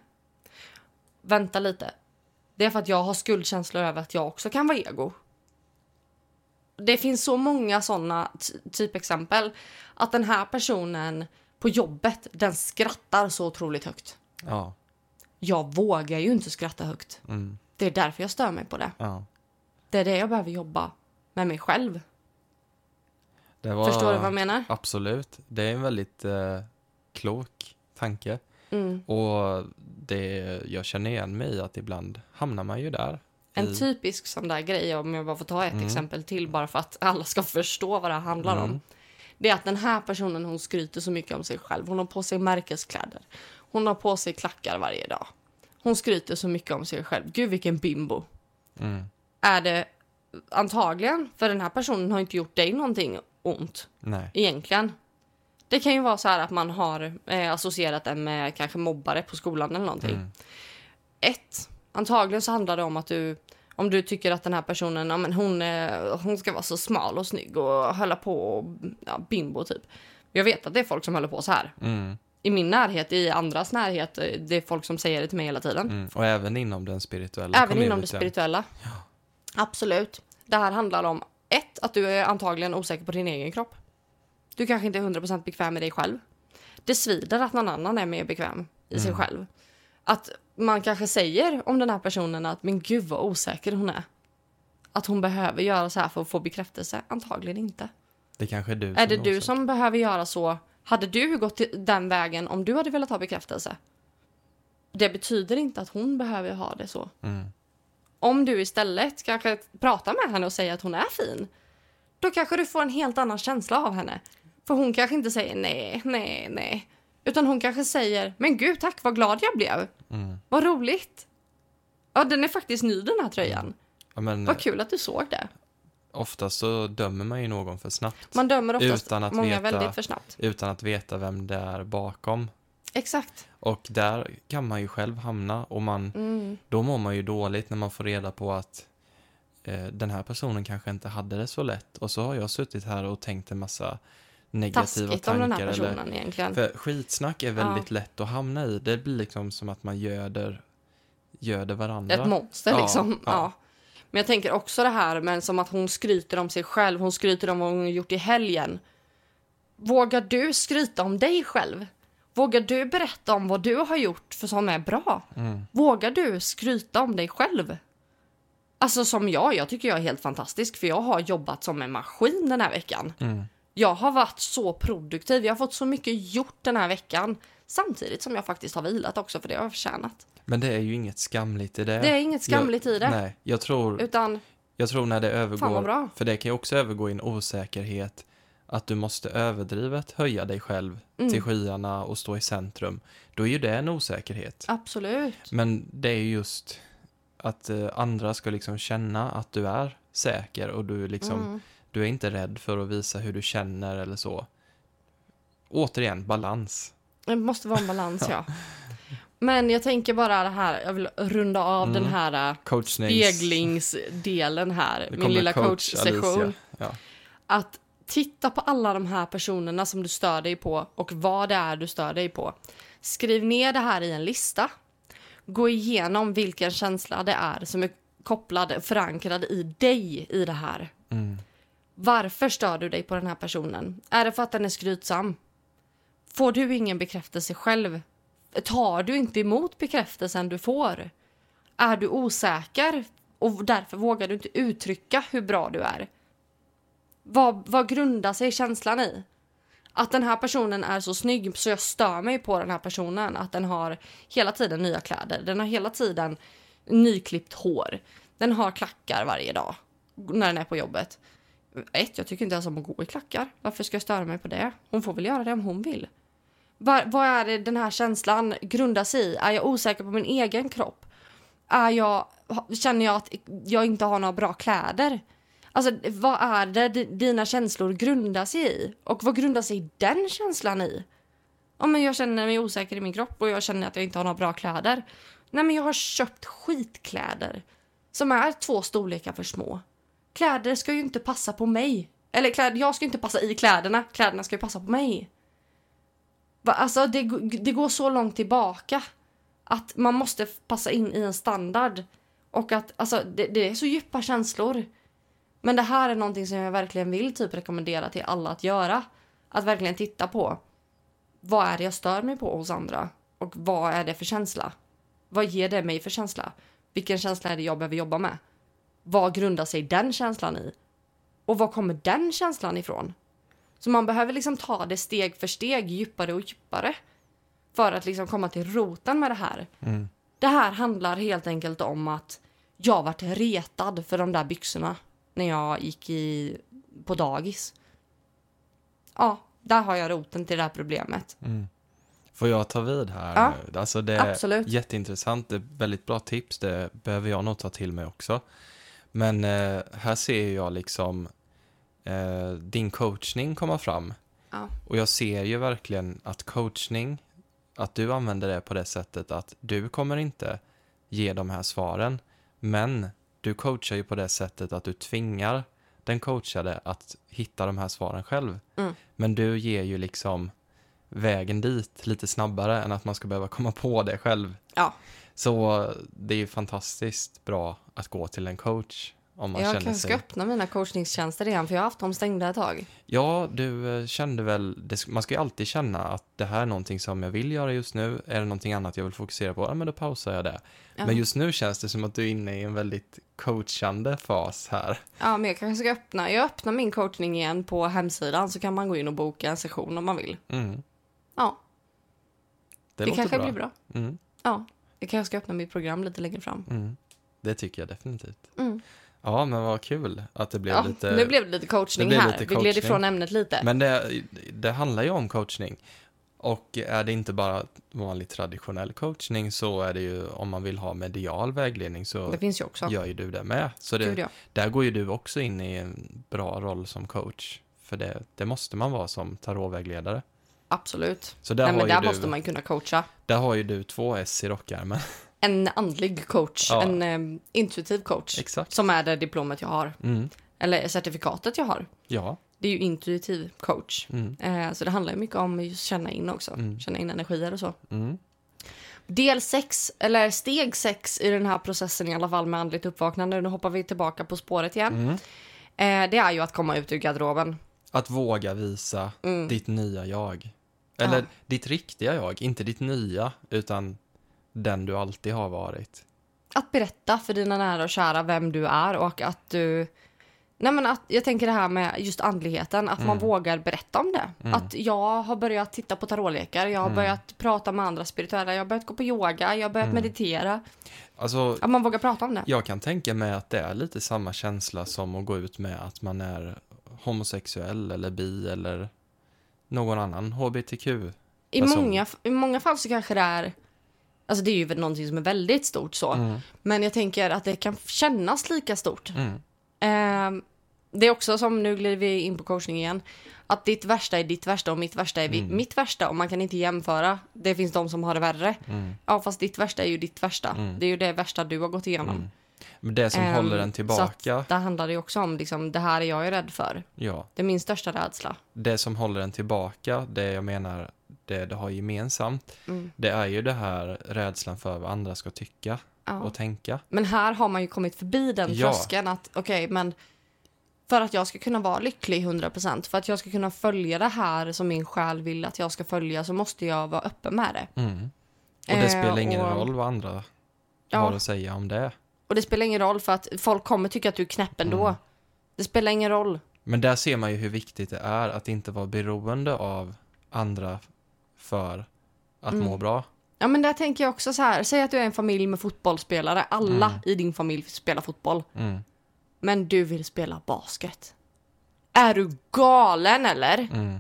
Vänta lite. Det är för att jag har skuldkänslor över att jag också kan vara ego. Det finns så många såna typexempel. Att den här personen på jobbet, den skrattar så otroligt högt. Ja. Jag vågar ju inte skratta högt. Mm. Det är därför jag stör mig på det. Ja. Det är det jag behöver jobba med mig själv. Var, Förstår du vad jag menar? Absolut. Det är en väldigt eh, klok tanke. Mm. Och det, jag känner igen mig i att ibland hamnar man ju där. En i- typisk sån där grej, om jag bara får ta ett Mm. exempel till bara för att alla ska förstå vad det handlar om. Det är att den här personen hon skryter så mycket om sig själv. Hon har på sig märkeskläder. Hon har på sig klackar varje dag. Hon skryter så mycket om sig själv. Gud vilken bimbo. Mm. Är det antagligen, för den här personen har inte gjort dig någonting ont Nej. egentligen. Det kan ju vara så här att man har eh, associerat den med kanske mobbare på skolan eller någonting. Mm. Ett, antagligen så handlar det om att du om du tycker att den här personen, ja, men hon, eh, hon ska vara så smal och snygg och hålla på och ja, bimbo typ. Jag vet att det är folk som håller på så här. Mm. I min närhet, i andras närhet, eh, det är folk som säger det till mig hela tiden. Mm. Och även inom den spirituella Även inom det communityn. spirituella. Absolut. Det här handlar om ett, att du är antagligen osäker på din egen kropp. Du kanske inte är 100% bekväm med dig själv. Det svider att någon annan är mer bekväm i sig Mm. själv. Att man kanske säger om den här personen att men gud vad osäker hon är. Att hon behöver göra så här för att få bekräftelse. Antagligen inte. Det kanske är du Är det du osäker. som behöver göra så? Hade du gått den vägen om du hade velat ha bekräftelse? Det betyder inte att hon behöver ha det så. Mm. Om du istället kanske pratar med henne och säger att hon är fin, då kanske du får en helt annan känsla av henne. För hon kanske inte säger nej, nej, nej. Utan hon kanske säger, men gud tack vad glad jag blev. Mm. Vad roligt. Ja, den är faktiskt ny den här tröjan. Ja, men Vad kul att du såg det. oftast så dömer man ju någon för snabbt. Man dömer oftast Utan att många veta- väldigt för snabbt. Utan att veta vem det är bakom. Exakt. Och där kan man ju själv hamna och man, Mm. då mår man ju dåligt när man får reda på att eh, den här personen kanske inte hade det så lätt. Och så har jag suttit här och tänkt en massa negativa Taskigt om tankar. den här eller, personen egentligen. för skitsnack är väldigt lätt att hamna i. Det blir liksom som att man göder, göder varandra. Ett monster Ja, liksom. Ja. ja. Men jag tänker också det här men som att hon skryter om sig själv. Hon skryter om vad hon gjort i helgen. Vågar du skryta om dig själv? Vågar du berätta om vad du har gjort för som är bra? Mm. Vågar du skryta om dig själv? Alltså som jag, jag tycker jag är helt fantastisk för jag har jobbat som en maskin den här veckan. Mm. Jag har varit så produktiv, jag har fått så mycket gjort den här veckan. Samtidigt som jag faktiskt har vilat också för det har jag förtjänat. Men det är ju inget skamligt i det. Det är inget skamligt i det. Nej, jag tror, Utan, jag tror när det övergår, för det kan ju också övergå i en osäkerhet, att du måste överdrivet höja dig själv Mm. till skyarna och stå i centrum. Då är ju det en osäkerhet. Absolut. Men det är ju just att eh, andra ska liksom känna att du är säker och du liksom, Mm. Du är inte rädd för att visa hur du känner eller så. Återigen, balans. Det måste vara en balans, ja. Men jag tänker bara det här, jag vill runda av Mm. den här Coachnings... speglingsdelen här, min lilla coach coachsession. Alicia. Ja. Att titta på alla de här personerna som du stör dig på och vad det är du stör dig på. Skriv ner det här i en lista. Gå igenom vilken känsla det är som är kopplad, förankrad i dig i det här. Mm. Varför stör du dig på den här personen? Är det för att den är skrytsam? Får du ingen bekräftelse själv? Tar du inte emot bekräftelsen du får? Är du osäker och därför vågar du inte uttrycka hur bra du är? Vad, vad grundar sig känslan i? Att den här personen är så snygg så jag stör mig på den här personen. Att den har hela tiden nya kläder. Den har hela tiden nyklippt hår. Den har klackar varje dag när den är på jobbet. Ett, jag tycker inte ens om att gå i klackar. Varför ska jag störa mig på det? Hon får väl göra det om hon vill. Var, vad är det den här känslan grundar sig i? Är jag osäker på min egen kropp? Är jag, känner jag att jag inte har några bra kläder? Alltså, vad är det dina känslor grundar sig i? Och vad grundar sig den känslan i? Om jag känner mig osäker i min kropp och jag känner att jag inte har några bra kläder. Nej, men jag har köpt skitkläder som är två storlekar för små. Kläder ska ju inte passa på mig. Eller kläder, jag ska ju inte passa i kläderna. Kläderna ska ju passa på mig. Alltså det, det går så långt tillbaka. Att man måste passa in i en standard. Och att alltså, det, det är så djupa känslor. Men det här är någonting som jag verkligen vill typ rekommendera till alla att göra. Att verkligen titta på. Vad är det jag stör mig på hos andra? Och vad är det för känsla? Vad ger det mig för känsla? Vilken känsla är det jag behöver jobba med? Vad grundar sig den känslan i? Och var kommer den känslan ifrån? Så man behöver liksom ta det steg för steg, djupare och djupare. För att liksom komma till roten med det här. Mm. Det här handlar helt enkelt om att jag varit retad för de där byxorna när jag gick i, på dagis. Ja, där har jag roten till det här problemet. Mm. Får jag ta vid här? Ja, nu? Alltså det är absolut. jätteintressant, det är väldigt bra tips, det behöver jag nog ta till mig också. Men eh, här ser jag liksom eh, din coachning komma fram. Ja. Och jag ser ju verkligen att coachning, att du använder det på det sättet att du kommer inte ge de här svaren, men du coachar ju på det sättet att du tvingar den coachade att hitta de här svaren själv. Mm. Men du ger ju liksom vägen dit lite snabbare än att man ska behöva komma på det själv. Ja. Så det är ju fantastiskt bra att gå till en coach om man Jag känner kanske sig... ska öppna mina coachningstjänster igen för jag har haft dem stängda ett tag. Ja, du eh, kände väl, det, man ska ju alltid känna att det här är någonting som jag vill göra just nu. Är det någonting annat jag vill fokusera på, ja men då pausar jag det. Ja. Men just nu känns det som att du är inne i en väldigt coachande fas här. Ja, men jag kanske ska öppna. Jag öppnar min coachning igen på hemsidan så kan man gå in och boka en session om man vill. Mm, Ja, det, det, kanske bra. blir bra. Mm, Ja, jag kanske ska öppna mitt program lite längre fram. mm, det tycker jag definitivt. Mm. Ja, men vad kul att det blev Ja, lite... nu blev det lite coachning det här. lite Vi gled coachning. ifrån ämnet lite. Men det, det handlar ju om coachning. Och är det inte bara vanlig traditionell coachning så är det ju om man vill ha medial vägledning så ju gör ju du det med. Så det, Gud, ja. där går ju du också in i en bra roll som coach. För det, det måste man vara som tarotvägledare. Absolut. Så där, Nej, men där ju måste du, man kunna coacha. där har ju du två S i rockärmen. En andlig coach, Ja. en eh, intuitiv coach. Exakt. Som är det diplomet jag har. Mm. Eller certifikatet jag har. Ja. Det är ju intuitiv coach. Mm. Eh, så det handlar ju mycket om att känna in också. Mm. Känna in energier och så. Mm. Del 6, eller steg 6 i den här processen i alla fall med andligt uppvaknande. Nu hoppar vi tillbaka på spåret igen. Mm. Eh, det är ju att komma ut ur garderoben. Att våga visa Mm. ditt nya jag. Eller Ja. ditt riktiga jag, inte ditt nya, utan den du alltid har varit. Att berätta för dina nära och kära vem du är och att du... Nej men att, jag tänker det här med just andligheten, att man vågar berätta om det. Att jag har börjat titta på tarotlekar, jag har börjat prata med andra spirituella, jag har börjat gå på yoga, jag har börjat meditera. Alltså, Att man vågar prata om det. jag kan tänka mig att det är lite samma känsla som att gå ut med att man är homosexuell eller bi eller någon annan hbtq. I person. många, I många fall så kanske det är... Alltså det är ju någonting som är väldigt stort så. Mm. Men jag tänker att det kan kännas lika stort. Mm. Ehm, det är också som, nu glider vi in på coachning igen, att ditt värsta är ditt värsta och mitt värsta är Mm. mitt värsta och man kan inte jämföra. Det finns de som har det värre. Mm. Ja, fast ditt värsta är ju ditt värsta. Mm. Det är ju det värsta du har gått igenom. Men det som Ehm, håller en Så tillbaka, att där handlar det också om, liksom, det här är jag ju rädd för. ja, Det är min största rädsla. det som håller en tillbaka, det jag menar, det det har gemensamt, Mm. det är ju det här rädslan för vad andra ska tycka Ja. och tänka. Men här har man ju kommit förbi den Ja. tröskeln att okej, men för att jag ska kunna vara lycklig 100%, för att jag ska kunna följa det här som min själ vill att jag ska följa så måste jag vara öppen med det. Mm. Och det Eh, spelar ingen och- roll vad andra Ja. har att säga om det. Och det spelar ingen roll för att folk kommer tycka att du är knäpp ändå. Mm. Det spelar ingen roll. Men där ser man ju hur viktigt det är att inte vara beroende av andra för att Mm. må bra. Ja men där tänker jag också så här, säg att du är en familj med fotbollsspelare, alla Mm. i din familj spelar fotboll, Mm. men du vill spela basket. Är du galen eller? Mm.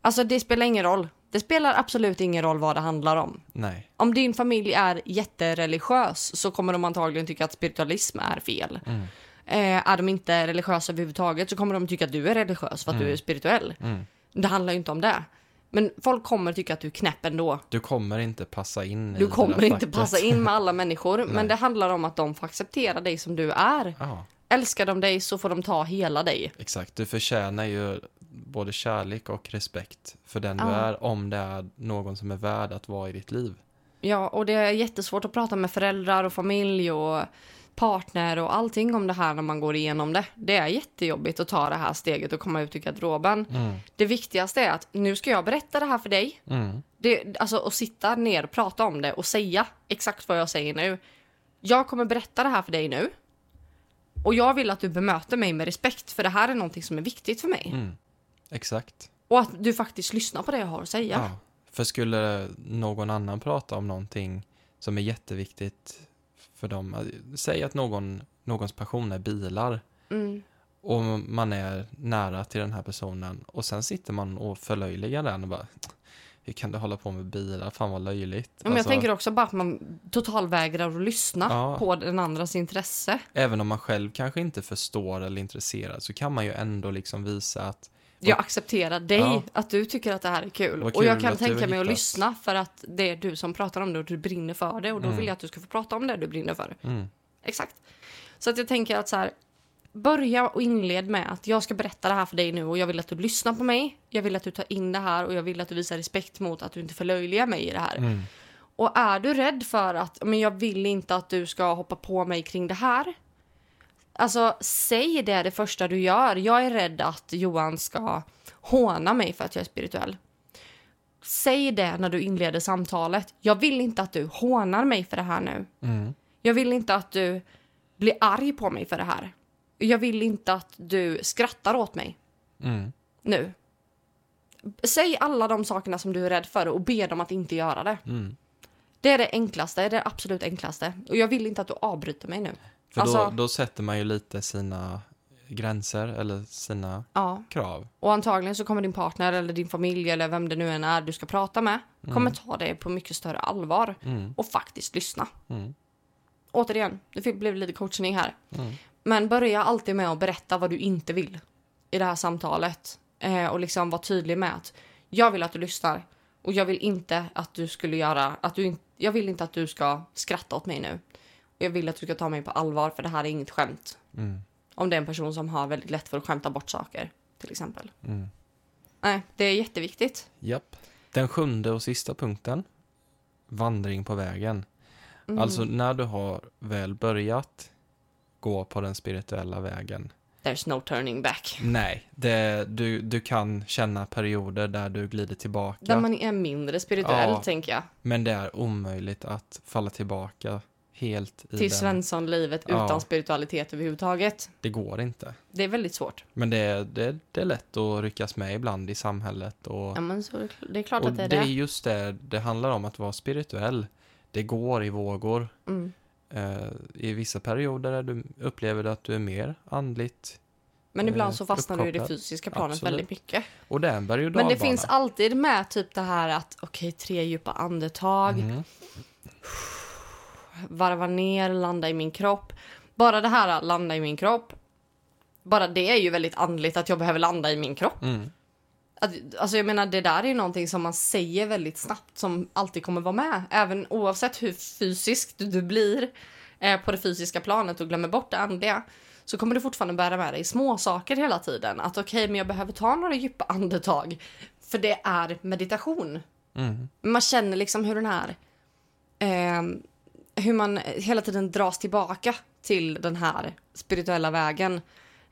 Alltså det spelar ingen roll. Det spelar absolut ingen roll vad det handlar om. Nej. Om din familj är jättereligiös så kommer de antagligen tycka att spiritualism är fel. Mm. Eh, är de inte religiösa överhuvudtaget så kommer de tycka att du är religiös för att du är spirituell. Mm. Det handlar ju inte om det. Men folk kommer tycka att du är knäpp ändå. Du kommer inte passa in Du kommer inte facket. passa in med alla människor. men det handlar om att de får acceptera dig som du är. Ja, Älskar de dig så får de ta hela dig. exakt. Du förtjänar ju både kärlek och respekt för den du Ja. är om det är någon som är värd att vara i ditt liv. Ja, och det är jättesvårt att prata med föräldrar och familj och partner och allting om det här när man går igenom det. Det är jättejobbigt att ta det här steget och komma ut ur garderoben. Mm. Det viktigaste är att nu ska jag berätta det här för dig. Mm. Det, alltså att sitta ner och prata om det och säga exakt vad jag säger nu. Jag kommer berätta det här för dig nu. Och jag vill att du bemöter mig med respekt för det här är någonting som är viktigt för mig. Mm. Exakt. Och att du faktiskt lyssnar på det jag har att säga. Ja. För skulle någon annan prata om någonting som är jätteviktigt för dem, säg att någon, någons passion är bilar Mm. och man är nära till den här personen och sen sitter man och förlöjligar den och bara hur kan du hålla på med bilar? Fan vad löjligt. Men jag Alltså, tänker också bara att man totalvägrar att lyssna Ja. på den andras intresse. Även om man själv kanske inte förstår eller är intresserad så kan man ju ändå liksom visa att Jag accepterar dig, Ja. att du tycker att det här är kul. Vad och jag kul kan tänka mig att lyssna för att det är du som pratar om det och du brinner för det och då Mm. vill jag att du ska få prata om det du brinner för. mm, Exakt. Så att jag tänker att så här, börja och inled med att jag ska berätta det här för dig nu och jag vill att du lyssnar på mig. Jag vill att du tar in det här och jag vill att du visar respekt mot att du inte förlöjligar mig i det här. mm, Och är du rädd för att men jag vill inte att du ska hoppa på mig kring det här. Alltså, säg det det första du gör. Jag är rädd att Johan ska håna mig för att jag är spirituell. Säg det när du inleder samtalet. Jag vill inte att du hånar mig för det här nu. mm, Jag vill inte att du blir arg på mig för det här. Jag vill inte att du skrattar åt mig mm, nu. Säg alla de sakerna som du är rädd för och be dem att inte göra det. mm. Det är det enklaste, det är det absolut enklaste. Och jag vill inte att du avbryter mig nu. För Alltså- då, då sätter man ju lite sina gränser eller sina Ja. krav. Och antagligen så kommer din partner eller din familj eller vem det nu än är du ska prata med kommer ta det på mycket större allvar Mm, och faktiskt lyssna. mm, Återigen, det fick- blev lite coachning här. mm, Men börja alltid med att berätta vad du inte vill i det här samtalet. Eh, och liksom vara tydlig med att jag vill att du lyssnar. Och jag vill inte att du skulle göra, att du jag vill inte att du ska skratta åt mig nu. Jag vill att du ska ta mig på allvar för det här är inget skämt. mm, Om det är en person som har väldigt lätt för att skämta bort saker, till exempel. mm. Nej, det är jätteviktigt. Japp. Den sjunde och sista punkten. Vandring på vägen. Mm. Alltså när du har väl börjat gå på den spirituella vägen. There's no turning back. Nej, det, du, du kan känna perioder där du glider tillbaka. Där man är mindre spirituell, Ja. tänker jag. Men det är omöjligt att falla tillbaka helt i Till. Svenssonlivet Ja. utan spiritualitet överhuvudtaget. Det går inte. Det är väldigt svårt. Men det, är- det, det är lätt att ryckas med ibland i samhället. Och, Ja, men så, är det- är klart att det är det är det. just det det handlar om, att vara spirituell. Det går i vågor. Mm. Eh, I vissa perioder är du, upplever du att du är mer andligt. Men ibland eh, så fastnar du i det fysiska planet Absolut. väldigt mycket. Och det är en berg Men det finns alltid med typ det här att okej, tre djupa andetag, Mhm. Varva ner, landa i min kropp. Bara det här landa i min kropp. Bara det är ju väldigt andligt att jag behöver landa i min kropp. Mm. Att, alltså jag menar det där är ju någonting som man säger väldigt snabbt som alltid kommer vara med. Även oavsett hur fysiskt du blir eh, på det fysiska planet och glömmer bort det andliga. Så kommer du fortfarande bära med dig små saker hela tiden. Att okej, men jag behöver ta några djupa andetag. För det är meditation. Mm. Man känner liksom hur den här... Eh, hur man hela tiden dras tillbaka till den här spirituella vägen.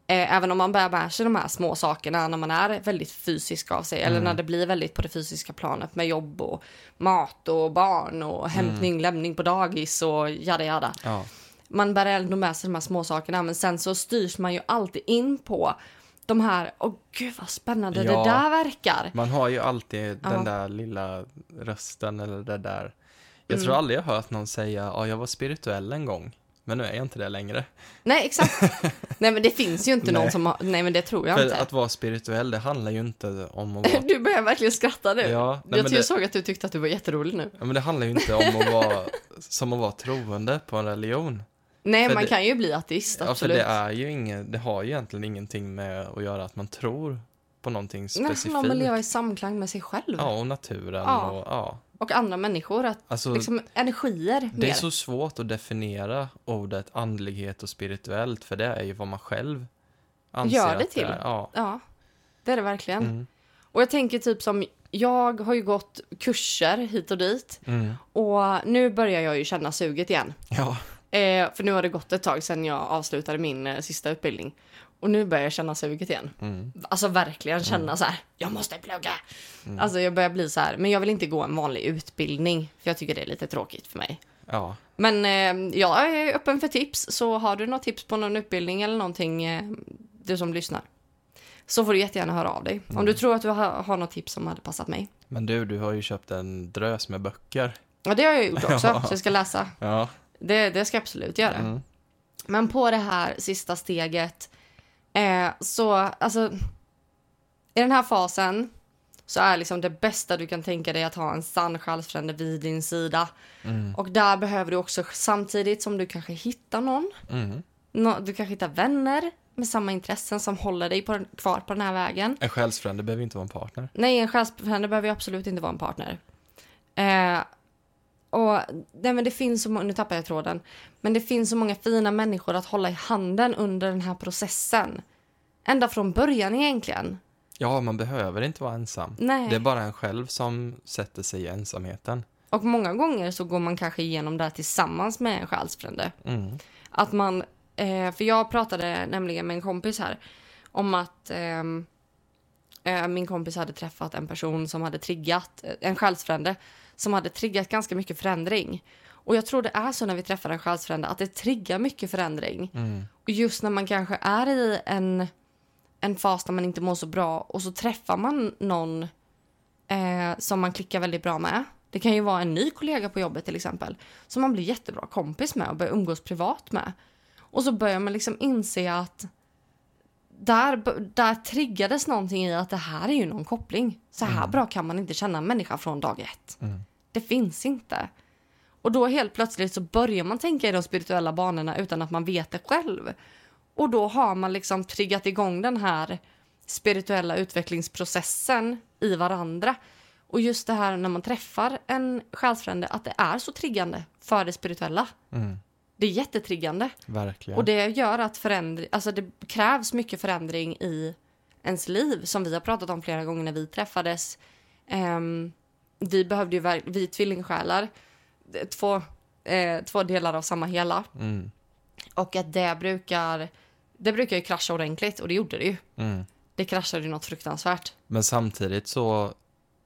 Eh, även om man bär med sig de här små sakerna när man är väldigt fysisk av sig. Eller när det blir väldigt på det fysiska planet med jobb och mat och barn och hämtning, lämning på dagis och jada jada. Ja. Man bär ändå med sig de här små sakerna men sen så styrs man ju alltid in på de här, åh gud vad spännande Ja. det där verkar. Man har ju alltid Ja. den där lilla rösten eller det där. Jag Mm. tror aldrig jag hört någon säga, ja jag var spirituell en gång. Men nu är jag inte det längre. Nej exakt. nej men det finns ju inte någon Nej. som har, nej men det tror jag För inte. att vara spirituell, det handlar ju inte om att vara... Du börjar verkligen skratta nu. Ja, nej, jag men jag det- såg att du tyckte att du var jätterolig nu. Ja, men det handlar ju inte om att vara, som att vara troende på en religion. Nej, För man det- kan ju bli ateist, Ja, för absolut. det är ju inget, det har ju egentligen ingenting med att göra att man tror på någonting Nej, specifikt. man vill leva i samklang med sig själv. Ja, och naturen Ja. och ja. Och andra människor. Att, Alltså, liksom energier det är mer. så svårt att definiera ordet andlighet och spirituellt, för det är ju vad man själv anser Gör det till. är. Ja. Ja, det är det verkligen. Mm. Och jag tänker typ som, jag har ju gått kurser hit och dit. Mm. Och nu börjar jag ju känna suget igen. Ja. Eh, för nu har det gått ett tag sedan jag avslutade min eh, sista utbildning. Och nu börjar jag känna suget igen. Mm. Alltså verkligen känna så här, jag måste plugga. Alltså jag börjar bli så här, men jag vill inte gå en vanlig utbildning. För jag tycker det är lite tråkigt för mig. Ja, Men eh, jag är öppen för tips, så har du något tips på någon utbildning eller någonting, eh, du som lyssnar, så får du jättegärna höra av dig. Om du tror att du har, har något tips som hade passat mig. men du, du har ju köpt en drös med böcker. Ja, det har jag gjort också, så jag ska läsa. Ja. Det, det ska jag absolut göra. Mm. Men på det här sista steget, eh, så alltså, i den här fasen så är liksom det bästa du kan tänka dig att ha en sann själsfrände vid din sida. Mm. Och där behöver du också samtidigt som du kanske hittar någon, Mm. nå- du kanske hittar vänner med samma intressen som håller dig på den, kvar på den här vägen. En själsfrände behöver inte vara en partner. Nej, en själsfrände behöver absolut inte vara en partner. Eh, och nej, men det finns så många, nu tappar jag tråden, men det finns så många fina människor att hålla i handen under den här processen. Ända från början egentligen. Ja, man behöver inte vara ensam. Nej. Det är bara en själv som sätter sig i ensamheten. Och många gånger så går man kanske igenom det här tillsammans med en själsfrände. Mm. Att man, eh, för jag pratade nämligen med en kompis här om att ehm, eh, min kompis hade träffat en person som hade triggat, en själsfrände, som hade triggat ganska mycket förändring. Och jag tror det är så när vi träffar en själsfrände att det triggar mycket förändring. Mm. Och just när man kanske är i en, en fas där man inte mår så bra och så träffar man någon eh, som man klickar väldigt bra med. Det kan ju vara en ny kollega på jobbet till exempel. Som man blir jättebra kompis med och börjar umgås privat med. Och så börjar man liksom inse att där, där triggades någonting i att det här är ju någon koppling. Så här bra kan man inte känna en människa från dag ett. Mm. Det finns inte. Och då helt plötsligt så börjar man tänka i de spirituella banorna utan att man vet det själv. Och då har man liksom triggat igång den här spirituella utvecklingsprocessen i varandra. Och just det här när man träffar en själsfrände, att det är så triggande för det spirituella. Mm. Det är jättetriggande. Verkligen. Och det gör att förändring, alltså det krävs mycket förändring i ens liv som vi har pratat om flera gånger när vi träffades. Ehm, vi behövde ju, vi är tvillingsjälar, två, eh, två delar av samma hela. Mm. Och att det brukar, det brukar ju krascha ordentligt och det gjorde det ju. Mm. Det kraschade ju något fruktansvärt. Men samtidigt så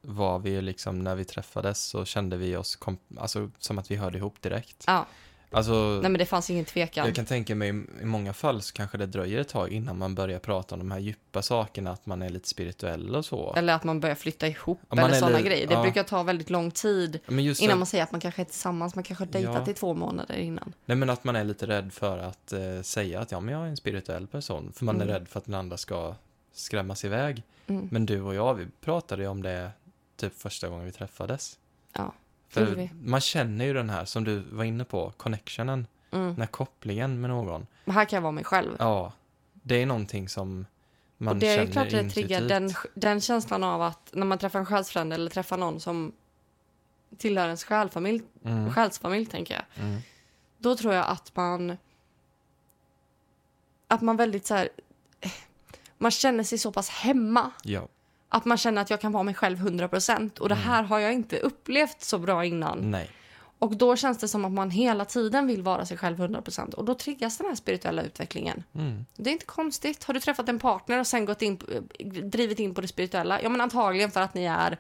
var vi ju liksom, när vi träffades så kände vi oss alltså, som att vi hörde ihop direkt. Ja, Alltså, nej men det fanns ingen tvekan. jag kan tänka mig i många fall så kanske det dröjer ett tag innan man börjar prata om de här djupa sakerna, att man är lite spirituell och så. Eller att man börjar flytta ihop Ja, eller sådana grejer. Det ja. brukar ta väldigt lång tid innan att, man säger att man kanske är tillsammans. Man kanske har dejtat Ja. i två månader innan. nej men att man är lite rädd för att eh, säga att ja, men jag är en spirituell person. För man Mm. är rädd för att den andra ska skrämmas iväg. Mm. Men du och jag, vi pratade ju om det typ första gången vi träffades. Ja, För man känner ju den här, som du var inne på, connectionen, Mm. den här kopplingen med någon. Men här kan jag vara mig själv. Ja, det är någonting som man och det är känner ju klart det triggar den, den känslan av att när man träffar en själsfrände eller träffar någon som tillhör ens själfamilj, Mm, själsfamilj tänker jag. mm, Då tror jag att man att man väldigt så här man känner sig så pass hemma ja, att man känner att jag kan vara mig själv 100% och det här har jag inte upplevt så bra innan. nej. Och då känns det som att man hela tiden vill vara sig själv 100% och då triggas den här spirituella utvecklingen. Mm, Det är inte konstigt. Har du träffat en partner och sen gått in, drivit in på det spirituella? Ja, men antagligen för att ni är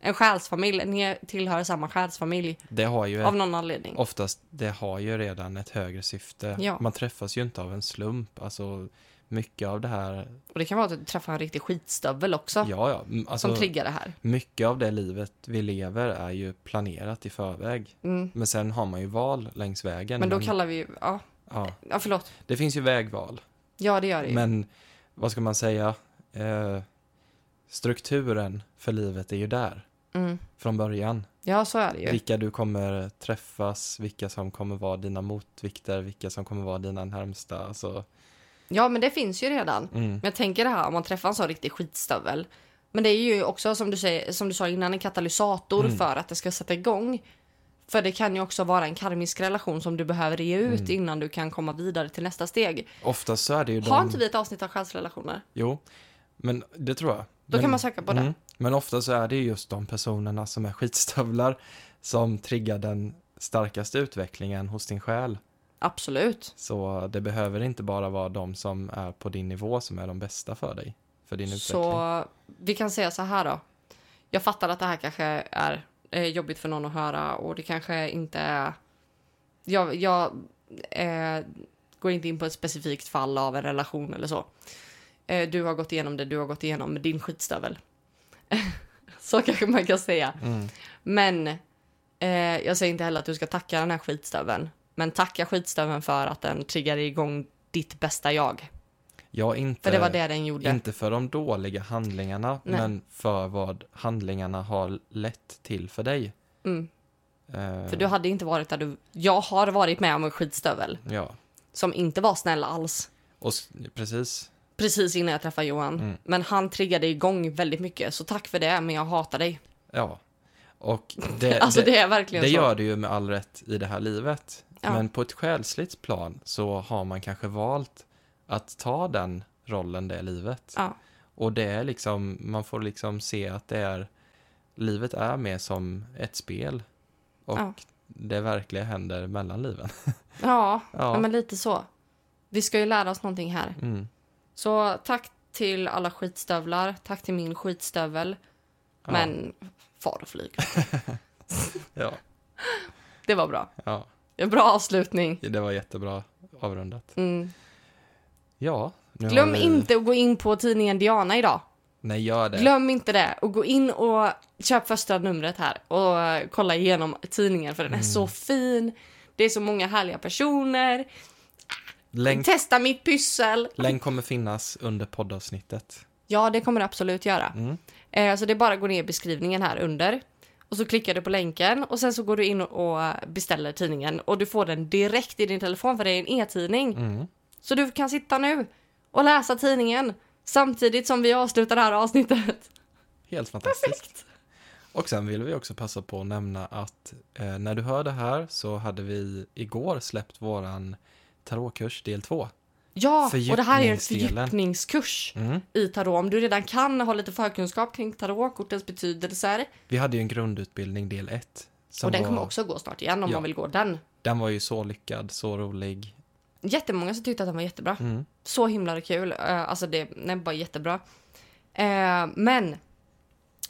en själsfamilj. Ni tillhör samma själsfamilj det har ju av någon anledning. oftast, det har ju redan ett högre syfte. Ja. Man träffas ju inte av en slump. Alltså, mycket av det här, Och det kan vara att du träffar en riktig skitstövel också ja, ja, alltså, som triggar det här. mycket av det livet vi lever är ju planerat i förväg. Mm. Men sen har man ju val längs vägen. Men då kallar vi ju... Ja, ja, ja förlåt. det finns ju vägval. Ja, det gör det ju. Men vad ska man säga? Eh, strukturen för livet är ju där Mm. från början. Ja, så är det ju. Vilka du kommer träffas, vilka som kommer vara dina motvikter, vilka som kommer vara dina närmsta. Alltså, Ja, men det finns ju redan. mm, Men jag tänker det här om man träffar en sån riktig skitstövel. Men det är ju också som du, säger, som du sa innan en katalysator Mm. för att det ska sätta igång. För det kan ju också vara en karmisk relation som du behöver ge ut Mm. innan du kan komma vidare till nästa steg. oftast så är det ju Har de... inte vi ett avsnitt av själsrelationer? Jo, men det tror jag. Då men, kan man söka på det. Mm, men ofta så är det ju just de personerna som är skitstövlar som triggar den starkaste utvecklingen hos din själ. Absolut. Så det behöver inte bara vara de som är på din nivå som är de bästa för dig, för din utveckling. Så vi kan säga så här då. Jag fattar att det här kanske är eh, jobbigt för någon att höra och det kanske inte är... Jag, jag eh, går inte in på ett specifikt fall av en relation eller så. Eh, du har gått igenom det du har gått igenom med din skitstövel. så kanske man kan säga. Mm. Men eh, jag säger inte heller att du ska tacka den här skitstöveln. Men tacka skitstöveln för att den triggade igång ditt bästa jag. Ja, inte, För det var det den gjorde. inte för de dåliga handlingarna, Nej. men för vad handlingarna har lett till för dig. Mm. Eh, För du hade inte varit där du... Jag har varit med om en skitstövel. Ja, Som inte var snäll alls. och precis. Precis innan jag träffade Johan. Mm. Men han triggade igång väldigt mycket. Så tack för det, men jag hatar dig. Ja. Och det, alltså det, det är verkligen det gör det ju med all rätt i det här livet. Ja. Men på ett själsligt plan så har man kanske valt att ta den rollen det livet. Ja. Och det är liksom, man får liksom se att det är, livet är mer som ett spel. Och Ja. det verkliga händer mellan liven. Ja, Ja. men lite så. Vi ska ju lära oss någonting här. Mm. Så tack till alla skitstövlar. Tack till min skitstövel. Men far och flyg. Ja, Det var bra. ja, En bra avslutning. det var jättebra avrundat. Mm. Ja, Glöm vi... inte att gå in på tidningen Diana idag. Nej, gör det. Glöm inte det. Och gå in och köp första numret här och kolla igenom tidningen för den är Mm. så fin. Det är så många härliga personer. Länk, Testa mitt pyssel. länk kommer finnas under poddavsnittet. Ja, det kommer det absolut göra. Mm. Eh, så det är bara att gå ner i beskrivningen här under. Och så klickar du på länken och sen så går du in och beställer tidningen och du får den direkt i din telefon för det är en e-tidning. Mm. Så du kan sitta nu och läsa tidningen samtidigt som vi avslutar det här avsnittet. Helt fantastiskt. Och sen vill vi också passa på att nämna att eh, när du hör det här så hade vi igår släppt våran tarotkurs del 2. Ja, och det här är en fördjupningskurs Mm. i tarot. Om du redan kan ha lite förkunskap kring tarot, kortens betydelser. Vi hade ju en grundutbildning del 1. Och den kommer också gå snart igen om Ja. man vill gå den. Den var ju så lyckad, så rolig. Jättemånga som tyckte att den var jättebra. Mm. Så himla kul. Eh, alltså det, den var jättebra. Eh, men,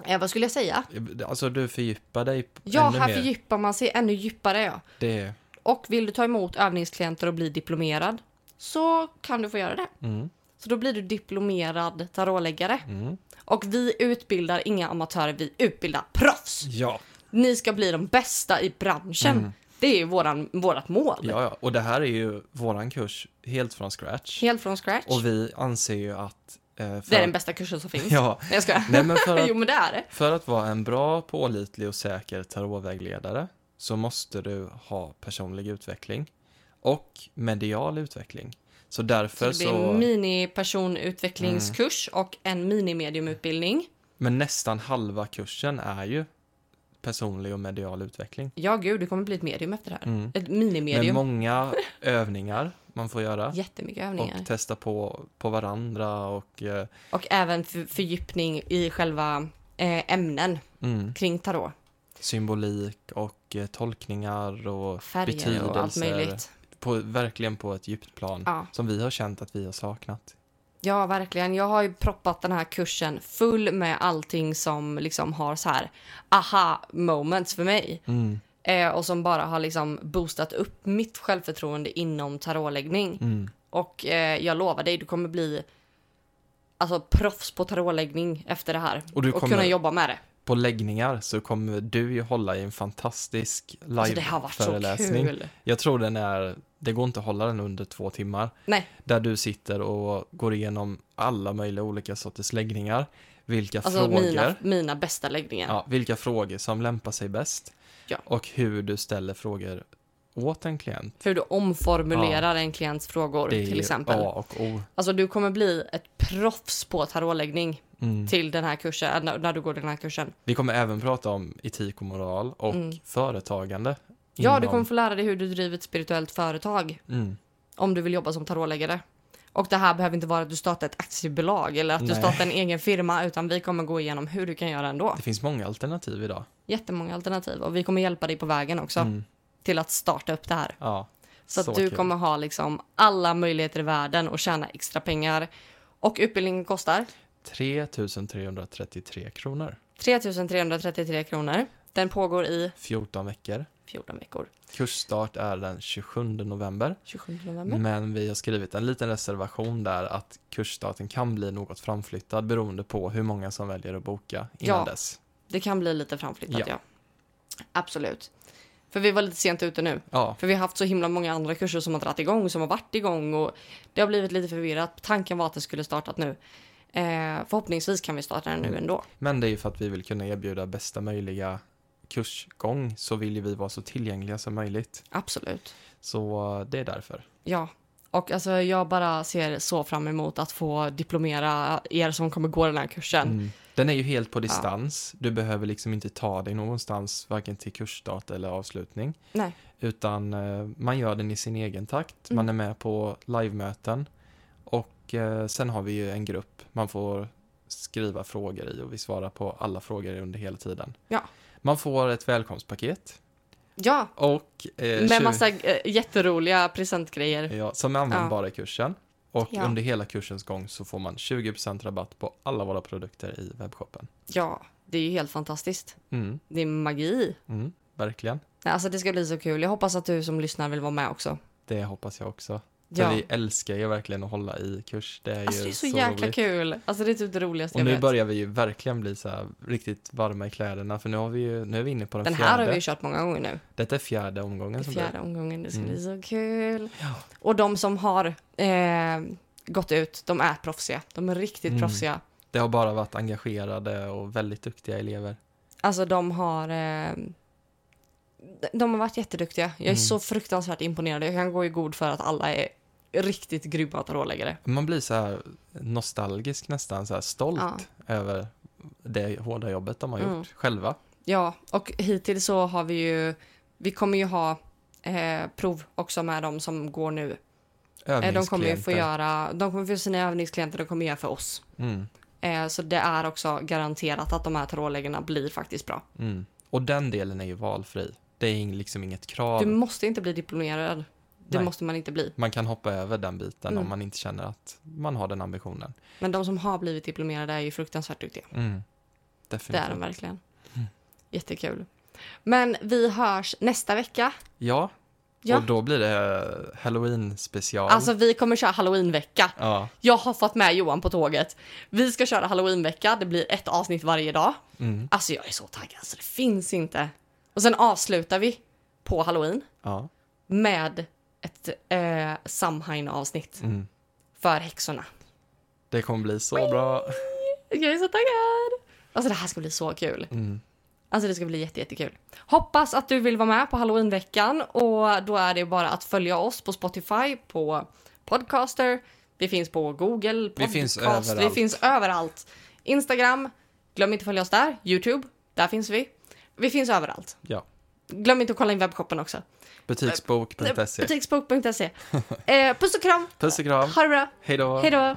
eh, vad skulle jag säga? Alltså du fördjupar dig Ja, ännu här mer. fördjupar man sig ännu djupare. Ja. Det, Och vill du ta emot övningsklienter och bli diplomerad så kan du få göra det. mm, Så då blir du diplomerad tarotläggare. mm. Och vi utbildar inga amatörer, vi utbildar proffs. Ja, Ni ska bli de bästa i branschen. Mm. Det är ju våran, vårat mål. ja, ja. Och det här är ju våran kurs helt från scratch. Helt från scratch. Och vi anser ju att... Eh, Det är den bästa kursen som finns. Ja, Nej, jag skojar. nej men för att jo, men det är det. För att vara en bra, pålitlig och säker tarotvägledare så måste du ha personlig utveckling och medial utveckling. Så Så därför det blir så, en mini-personutvecklingskurs Mm. och en mini-mediumutbildning. men nästan halva kursen är ju personlig och medial utveckling. Ja, gud, du kommer bli ett medium efter det här. Mm. Ett Med minimedium. många övningar man får göra Jättemycket övningar. och testa på, på varandra och eh, Och även för, fördjupning i själva eh, ämnen mm, kring tarot. symbolik och eh, tolkningar och Färger och allt betydelser. möjligt. På, verkligen på ett djupt plan Ja. som vi har känt att vi har saknat. ja, verkligen. Jag har ju proppat den här kursen full med allting som liksom har så här aha moments för mig. Mm. Eh, och som bara har liksom boostat upp mitt självförtroende inom tarotläggning. Mm. Och eh, jag lovar dig, du kommer bli alltså proffs på tarotläggning efter det här. Och du och kunna jobba med det. På läggningar så kommer du ju hålla i en fantastisk Alltså live-föreläsning. kul. Jag tror den är, det går inte att hålla den under två timmar. Nej, Där du sitter och går igenom alla möjliga olika sorters läggningar. Vilka alltså frågor, mina, mina bästa läggningar. ja, vilka frågor som lämpar sig bäst. Ja. Och hur du ställer frågor åt en klient. För du omformulerar en klients frågor till exempel. A och O. Alltså du kommer bli ett proffs på tarotläggning Mm. till den här kursen, när, när du går den här kursen. Vi kommer även prata om etik och moral och Mm. företagande. Ja, du kommer få lära dig hur du driver ett spirituellt företag Mm. om du vill jobba som tarotläggare. Och det här behöver inte vara att du startar ett aktiebolag eller att du Nej. startar en egen firma, utan vi kommer gå igenom hur du kan göra ändå. Det finns många alternativ idag. Jättemånga alternativ och vi kommer hjälpa dig på vägen också Mm. till att starta upp det här. Ja. Så att Så du kul. kommer ha liksom alla möjligheter i världen att tjäna extra pengar. Och utbildningen kostar 3 333 kronor. 3 333 kronor. Den pågår i 14 veckor. 14 veckor. Kursstart är den 27 november. 27 november. Men vi har skrivit en liten reservation där att kursstarten kan bli något framflyttad beroende på hur många som väljer att boka innan Ja. dess. Det kan bli lite framflyttat, ja. Ja. Absolut. För vi var lite sent ute nu. Ja, För vi har haft så himla många andra kurser som har dragit igång, som har varit igång och det har blivit lite förvirrat. Tanken var att det skulle startat nu. Eh, förhoppningsvis kan vi starta den nu Mm. ändå. men det är ju för att vi vill kunna erbjuda bästa möjliga kursgång så vill ju vi vara så tillgängliga som möjligt. Absolut. Så eh, det är därför. Ja. Och alltså jag bara ser så fram emot att få diplomera er som kommer gå den här kursen. Mm. Den är ju helt på distans. Du behöver liksom inte ta dig någonstans, varken till kursstart eller avslutning. Nej. Utan eh, man gör den i sin egen takt. Mm. Man är med på livemöten. Och eh, sen har vi ju en grupp man får skriva frågor i och vi svarar på alla frågor under hela tiden. Ja. Man får ett välkomstpaket. Ja, Och, eh, med 20 massa eh, jätteroliga presentgrejer. Ja, som är användbara i kursen. Och Ja. under hela kursens gång så får man 20% rabatt på alla våra produkter i webbshoppen. Ja, det är ju helt fantastiskt. Mm, Det är magi. mm, verkligen. Alltså det ska bli så kul. Jag hoppas att du som lyssnar vill vara med också. Det hoppas jag också. För Ja. vi älskar ju verkligen att hålla i kurs. Det är Alltså ju det är så, jäkla roligt. kul. Alltså det är typ det roligaste Och jag nu vet. börjar vi ju verkligen bli så här riktigt varma i kläderna för nu har vi ju, nu är vi inne på den, Den här fjärde. har vi ju kört många gånger nu. Detta är fjärde omgången Den som fjärde omgången. Det ska Mm. bli så kul. Ja. Och de som har eh, gått ut, de är proffsiga. De är riktigt Mm. proffsiga. Det har bara varit engagerade och väldigt duktiga elever. Alltså de har... Eh, de har varit jätteduktiga. Jag är Mm. så fruktansvärt imponerad. Jag kan gå i god för att alla är riktigt grymma råläggare. Man blir så här nostalgisk nästan, så här stolt Ja. över det hårda jobbet de har gjort Mm. själva. Ja, och hittills så har vi ju... Vi kommer ju ha eh, prov också med de som går nu. Eh, de kommer ju få göra... De kommer få sina övningsklienter, de kommer göra för oss. Mm, Eh, så det är också garanterat att de här råläggarna blir faktiskt bra. mm. Och den delen är ju valfri. Det är liksom inget krav. Du måste inte bli diplomerad. Det Nej. måste man inte bli. Man kan hoppa över den biten Mm. om man inte känner att man har den ambitionen. Men de som har blivit diplomerade är ju fruktansvärt duktiga. Mm. Det Definitivt. är de verkligen. Mm. Jättekul. Men vi hörs nästa vecka. Ja, Ja. och då blir det halloween special. Alltså vi kommer köra halloweenvecka. Ja, Jag har fått med Johan på tåget. Vi ska köra halloweenvecka. Det blir ett avsnitt varje dag. mm. Alltså jag är så taggad så det finns inte. Och sen avslutar vi på halloween ja. med ett eh, Samhain-avsnitt Mm. för häxorna. Det kommer bli så bra. Jag är så taggad! Alltså det här ska bli så kul. Mm. Alltså det ska bli jätte, jättekul. Hoppas att du vill vara med på halloweenveckan och då är det bara att följa oss på Spotify, på Podcaster, vi finns på Google, Vi Podcast, finns vi överallt. finns överallt. Instagram, glöm inte att följa oss där. Youtube, där finns vi. Vi finns överallt. Ja. Glöm inte att kolla in webbshoppen också. Butiksbok.se. Butiksbok.se. Eh, puss och kram! Puss och kram. Ha det bra! Hej då. Hej då!